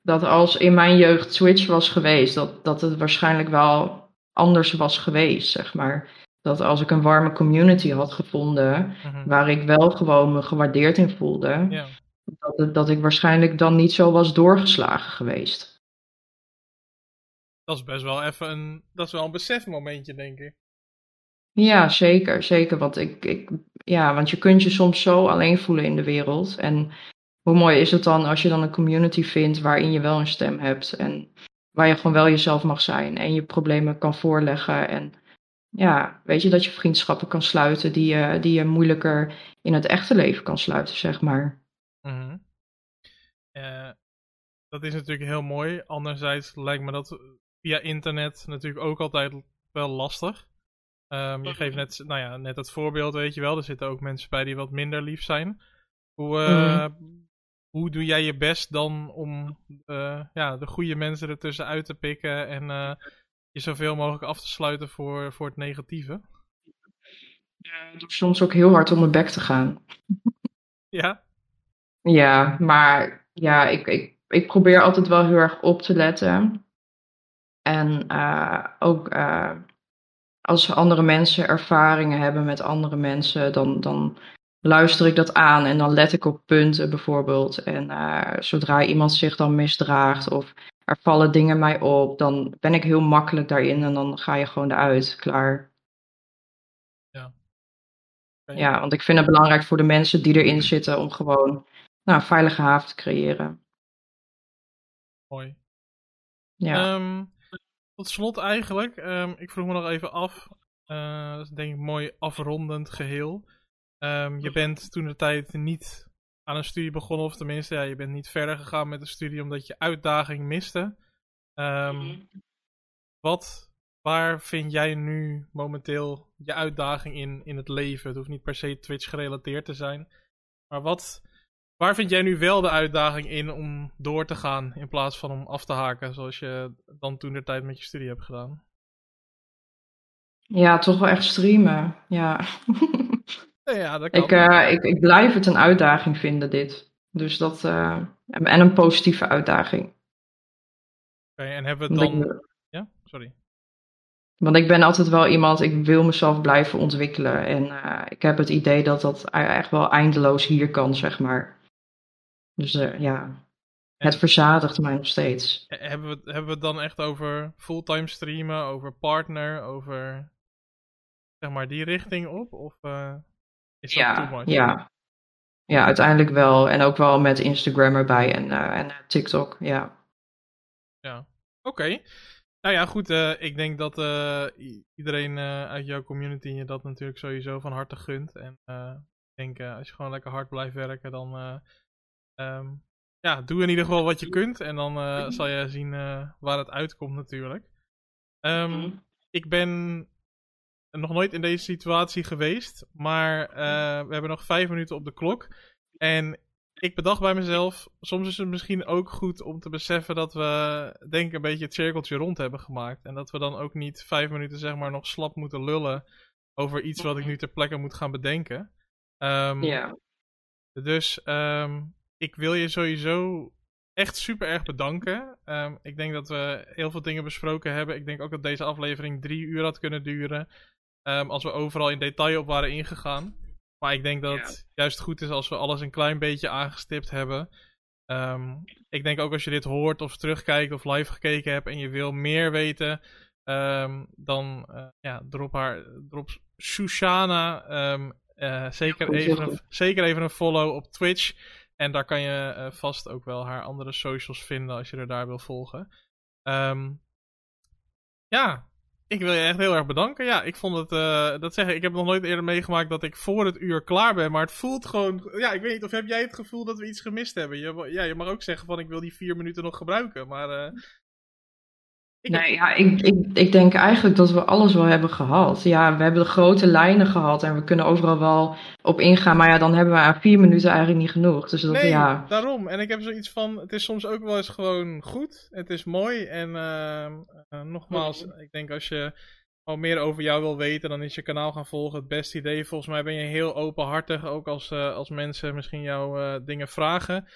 dat als in mijn jeugd Switch was geweest, dat, dat het waarschijnlijk wel anders was geweest, zeg maar. Dat als ik een warme community had gevonden, mm -hmm. waar ik wel gewoon me gewaardeerd in voelde, dat, dat ik waarschijnlijk dan niet zo was doorgeslagen geweest. Dat is best wel even een, dat is wel een besefmomentje, denk ik. Ja, zeker, zeker. Want, ik, ik, ja, want je kunt je soms zo alleen voelen in de wereld. En hoe mooi is het dan als je dan een community vindt waarin je wel een stem hebt. En waar je gewoon wel jezelf mag zijn. En je problemen kan voorleggen. En ja, weet je dat je vriendschappen kan sluiten die je, die je moeilijker in het echte leven kan sluiten, zeg maar. -hmm. uh, dat is natuurlijk heel mooi. Anderzijds lijkt me dat via internet natuurlijk ook altijd wel lastig. Um, je geeft net, nou ja, net het voorbeeld, weet je wel. Er zitten ook mensen bij die wat minder lief zijn. Hoe, uh, mm. hoe doe jij je best dan om uh, ja, de goede mensen ertussen uit te pikken en uh, je zoveel mogelijk af te sluiten voor, voor het negatieve? Ja, door soms ook heel hard om mijn bek te gaan. Ja? Ja, maar ja, ik, ik, ik probeer altijd wel heel erg op te letten. En ook als andere mensen ervaringen hebben met andere mensen, dan, dan luister ik dat aan en dan let ik op punten bijvoorbeeld. En uh, zodra iemand zich dan misdraagt of er vallen dingen mij op, dan ben ik heel makkelijk daarin en dan ga je gewoon eruit, klaar. Ja. Okay. Ja, want ik vind het belangrijk voor de mensen die erin zitten om gewoon nou, een veilige haven te creëren. Mooi. Ja. Um, tot slot eigenlijk, um, ik vroeg me nog even af, uh, dat is denk ik een mooi afrondend geheel. Um, je bent toen de tijd niet aan een studie begonnen, of tenminste, ja, je bent niet verder gegaan met de studie omdat je uitdaging miste. Um, wat, waar vind jij nu momenteel je uitdaging in, in het leven? Het hoeft niet per se Twitch gerelateerd te zijn. Maar wat, waar vind jij nu wel de uitdaging in om door te gaan in plaats van om af te haken, zoals je dan toen de tijd met je studie hebt gedaan? Ja, toch wel echt streamen. Ja. ja dat kan. Ik, uh, ik, ik blijf het een uitdaging vinden, dit. Dus dat. Uh, en een positieve uitdaging. Oké, en hebben we dan. Ja, sorry. Want ik ben altijd wel iemand, ik wil mezelf blijven ontwikkelen. En uh, ik heb het idee dat dat echt wel eindeloos hier kan, zeg maar. Dus uh, ja, het verzadigt mij nog steeds. Hebben we, hebben we het dan echt over fulltime streamen, over partner, over zeg maar die richting op? Of uh, is dat ja, too much? Ja. ja, uiteindelijk wel. En ook wel met Instagram erbij en, en TikTok, ja. Ja, oké. Okay. Nou ja, goed. Uh, ik denk dat uh, iedereen uh, uit jouw community je dat natuurlijk sowieso van harte gunt. En ik denk, als je gewoon lekker hard blijft werken, dan um, ja, doe in ieder geval wat je kunt. En dan zal je zien waar het uitkomt natuurlijk. Um, ik ben nog nooit in deze situatie geweest, maar we hebben nog vijf minuten op de klok. En ik bedacht bij mezelf, soms is het misschien ook goed om te beseffen dat we, denk ik, een beetje het cirkeltje rond hebben gemaakt. En dat we dan ook niet vijf minuten, zeg maar, nog slap moeten lullen over iets wat ik nu ter plekke moet gaan bedenken. Um, ja. Dus um, ik wil je sowieso echt super erg bedanken. Um, ik denk dat we heel veel dingen besproken hebben. Ik denk ook dat deze aflevering drie uur had kunnen duren. als we overal in detail op waren ingegaan. Maar ik denk dat het juist goed is als we alles een klein beetje aangestipt hebben. Um, ik denk ook als je dit hoort of terugkijkt of live gekeken hebt en je wil meer weten, dan uh, ja, drop haar, drop um, uh, zeker, even, zeker even een follow op Twitch. En daar kan je uh, vast ook wel haar andere socials vinden als je er daar wil volgen. ja, ik wil je echt heel erg bedanken. Ja, ik vond het, uh, dat zeg ik, ik heb nog nooit eerder meegemaakt dat ik voor het uur klaar ben. Maar het voelt gewoon, ja, ik weet niet, of heb jij het gevoel dat we iets gemist hebben? Je, ja, je mag ook zeggen van ik wil die vier minuten nog gebruiken, maar... Ik nee, ja, ik, ik, ik denk eigenlijk dat we alles wel hebben gehad. Ja, we hebben de grote lijnen gehad en we kunnen overal wel op ingaan. Maar ja, dan hebben we aan vier minuten eigenlijk niet genoeg. Dus dat, nee, ja. daarom. En ik heb zoiets van, het is soms ook wel eens gewoon goed. Het is mooi. En uh, uh, nogmaals, ik denk als je al meer over jou wil weten, dan is je kanaal gaan volgen het beste idee. Volgens mij ben je heel openhartig, ook als, uh, als mensen misschien jou dingen vragen.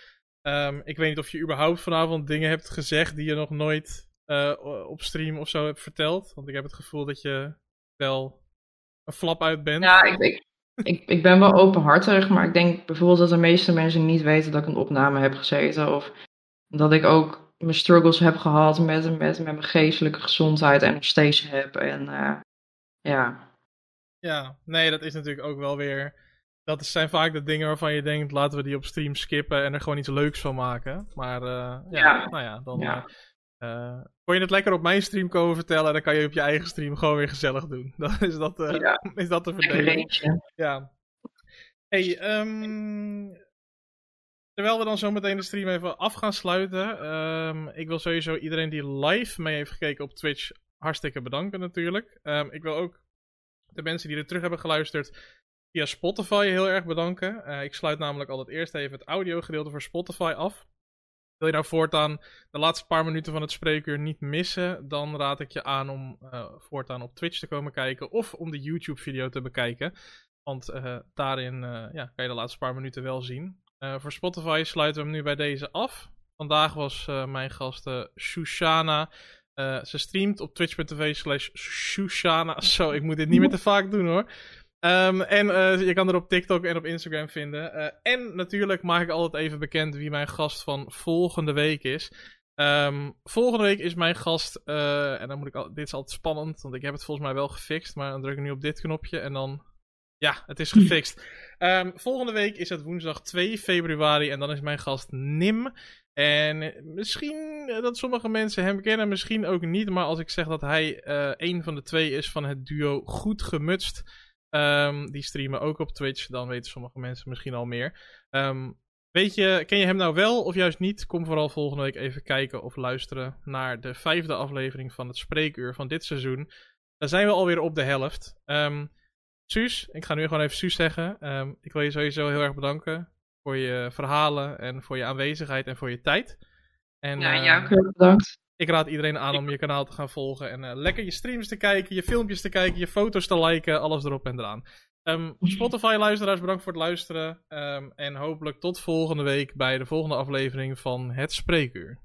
Um, ik weet niet of je überhaupt vanavond dingen hebt gezegd die je nog nooit uh, op stream of zo hebt verteld? Want ik heb het gevoel dat je wel een flap uit bent. Ja, ik, ik, ik, ik ben wel openhartig, maar ik denk bijvoorbeeld dat de meeste mensen niet weten dat ik een opname heb gezeten. Of dat ik ook mijn struggles heb gehad met, met, met mijn geestelijke gezondheid en nog steeds heb. En uh, ja. Ja, nee, dat is natuurlijk ook wel weer. Dat zijn vaak de dingen waarvan je denkt, laten we die op stream skippen en er gewoon iets leuks van maken. Maar uh, ja, ja, nou ja, dan. Ja. Uh, kon je het lekker op mijn stream komen vertellen, dan kan je op je eigen stream gewoon weer gezellig doen. Dan is dat, uh, ja. is dat de verdeling. Ja. Hey, um, terwijl we dan zo meteen de stream even af gaan sluiten. Um, ik wil sowieso iedereen die live mee heeft gekeken op Twitch hartstikke bedanken natuurlijk. Um, ik wil ook de mensen die er terug hebben geluisterd via Spotify heel erg bedanken. Uh, ik sluit namelijk altijd eerst even het audiogedeelte voor Spotify af. Wil je nou voortaan de laatste paar minuten van het spreekuur niet missen, dan raad ik je aan om uh, voortaan op Twitch te komen kijken of om de YouTube-video te bekijken. Want uh, daarin uh, ja, kan je de laatste paar minuten wel zien. voor Spotify sluiten we hem nu bij deze af. Vandaag was mijn gast Shushana. ze streamt op twitch.tv slash Shushana. Zo, ik moet dit niet meer te vaak doen hoor. Um, en uh, je kan er op TikTok en op Instagram vinden. Uh, en natuurlijk maak ik altijd even bekend wie mijn gast van volgende week is. Um, volgende week is mijn gast. Uh, en dan moet ik al, dit is altijd spannend, want ik heb het volgens mij wel gefixt. Maar dan druk ik nu op dit knopje en dan. Ja, het is gefixt. Um, volgende week is het woensdag 2 februari en dan is mijn gast Nim. En misschien dat sommige mensen hem kennen, misschien ook niet. Maar als ik zeg dat hij een van de twee is van het duo Goed Gemutst. Um, die streamen ook op Twitch. Dan weten sommige mensen misschien al meer. Um, weet je, ken je hem nou wel of juist niet? Kom vooral volgende week even kijken of luisteren naar de vijfde aflevering van het spreekuur van dit seizoen. Dan zijn we alweer op de helft. Um, Suus, ik ga nu gewoon even Suus zeggen. ik wil je sowieso heel erg bedanken. voor je verhalen en voor je aanwezigheid en voor je tijd. En, Ja, eh, jou ook heel bedankt. Ik raad iedereen aan om je kanaal te gaan volgen en eh, lekker je streams te kijken, je filmpjes te kijken, je foto's te liken, alles erop en eraan. Ehm, Spotify-luisteraars, bedankt voor het luisteren. Ehm, en hopelijk tot volgende week bij de volgende aflevering van Het Spreekuur.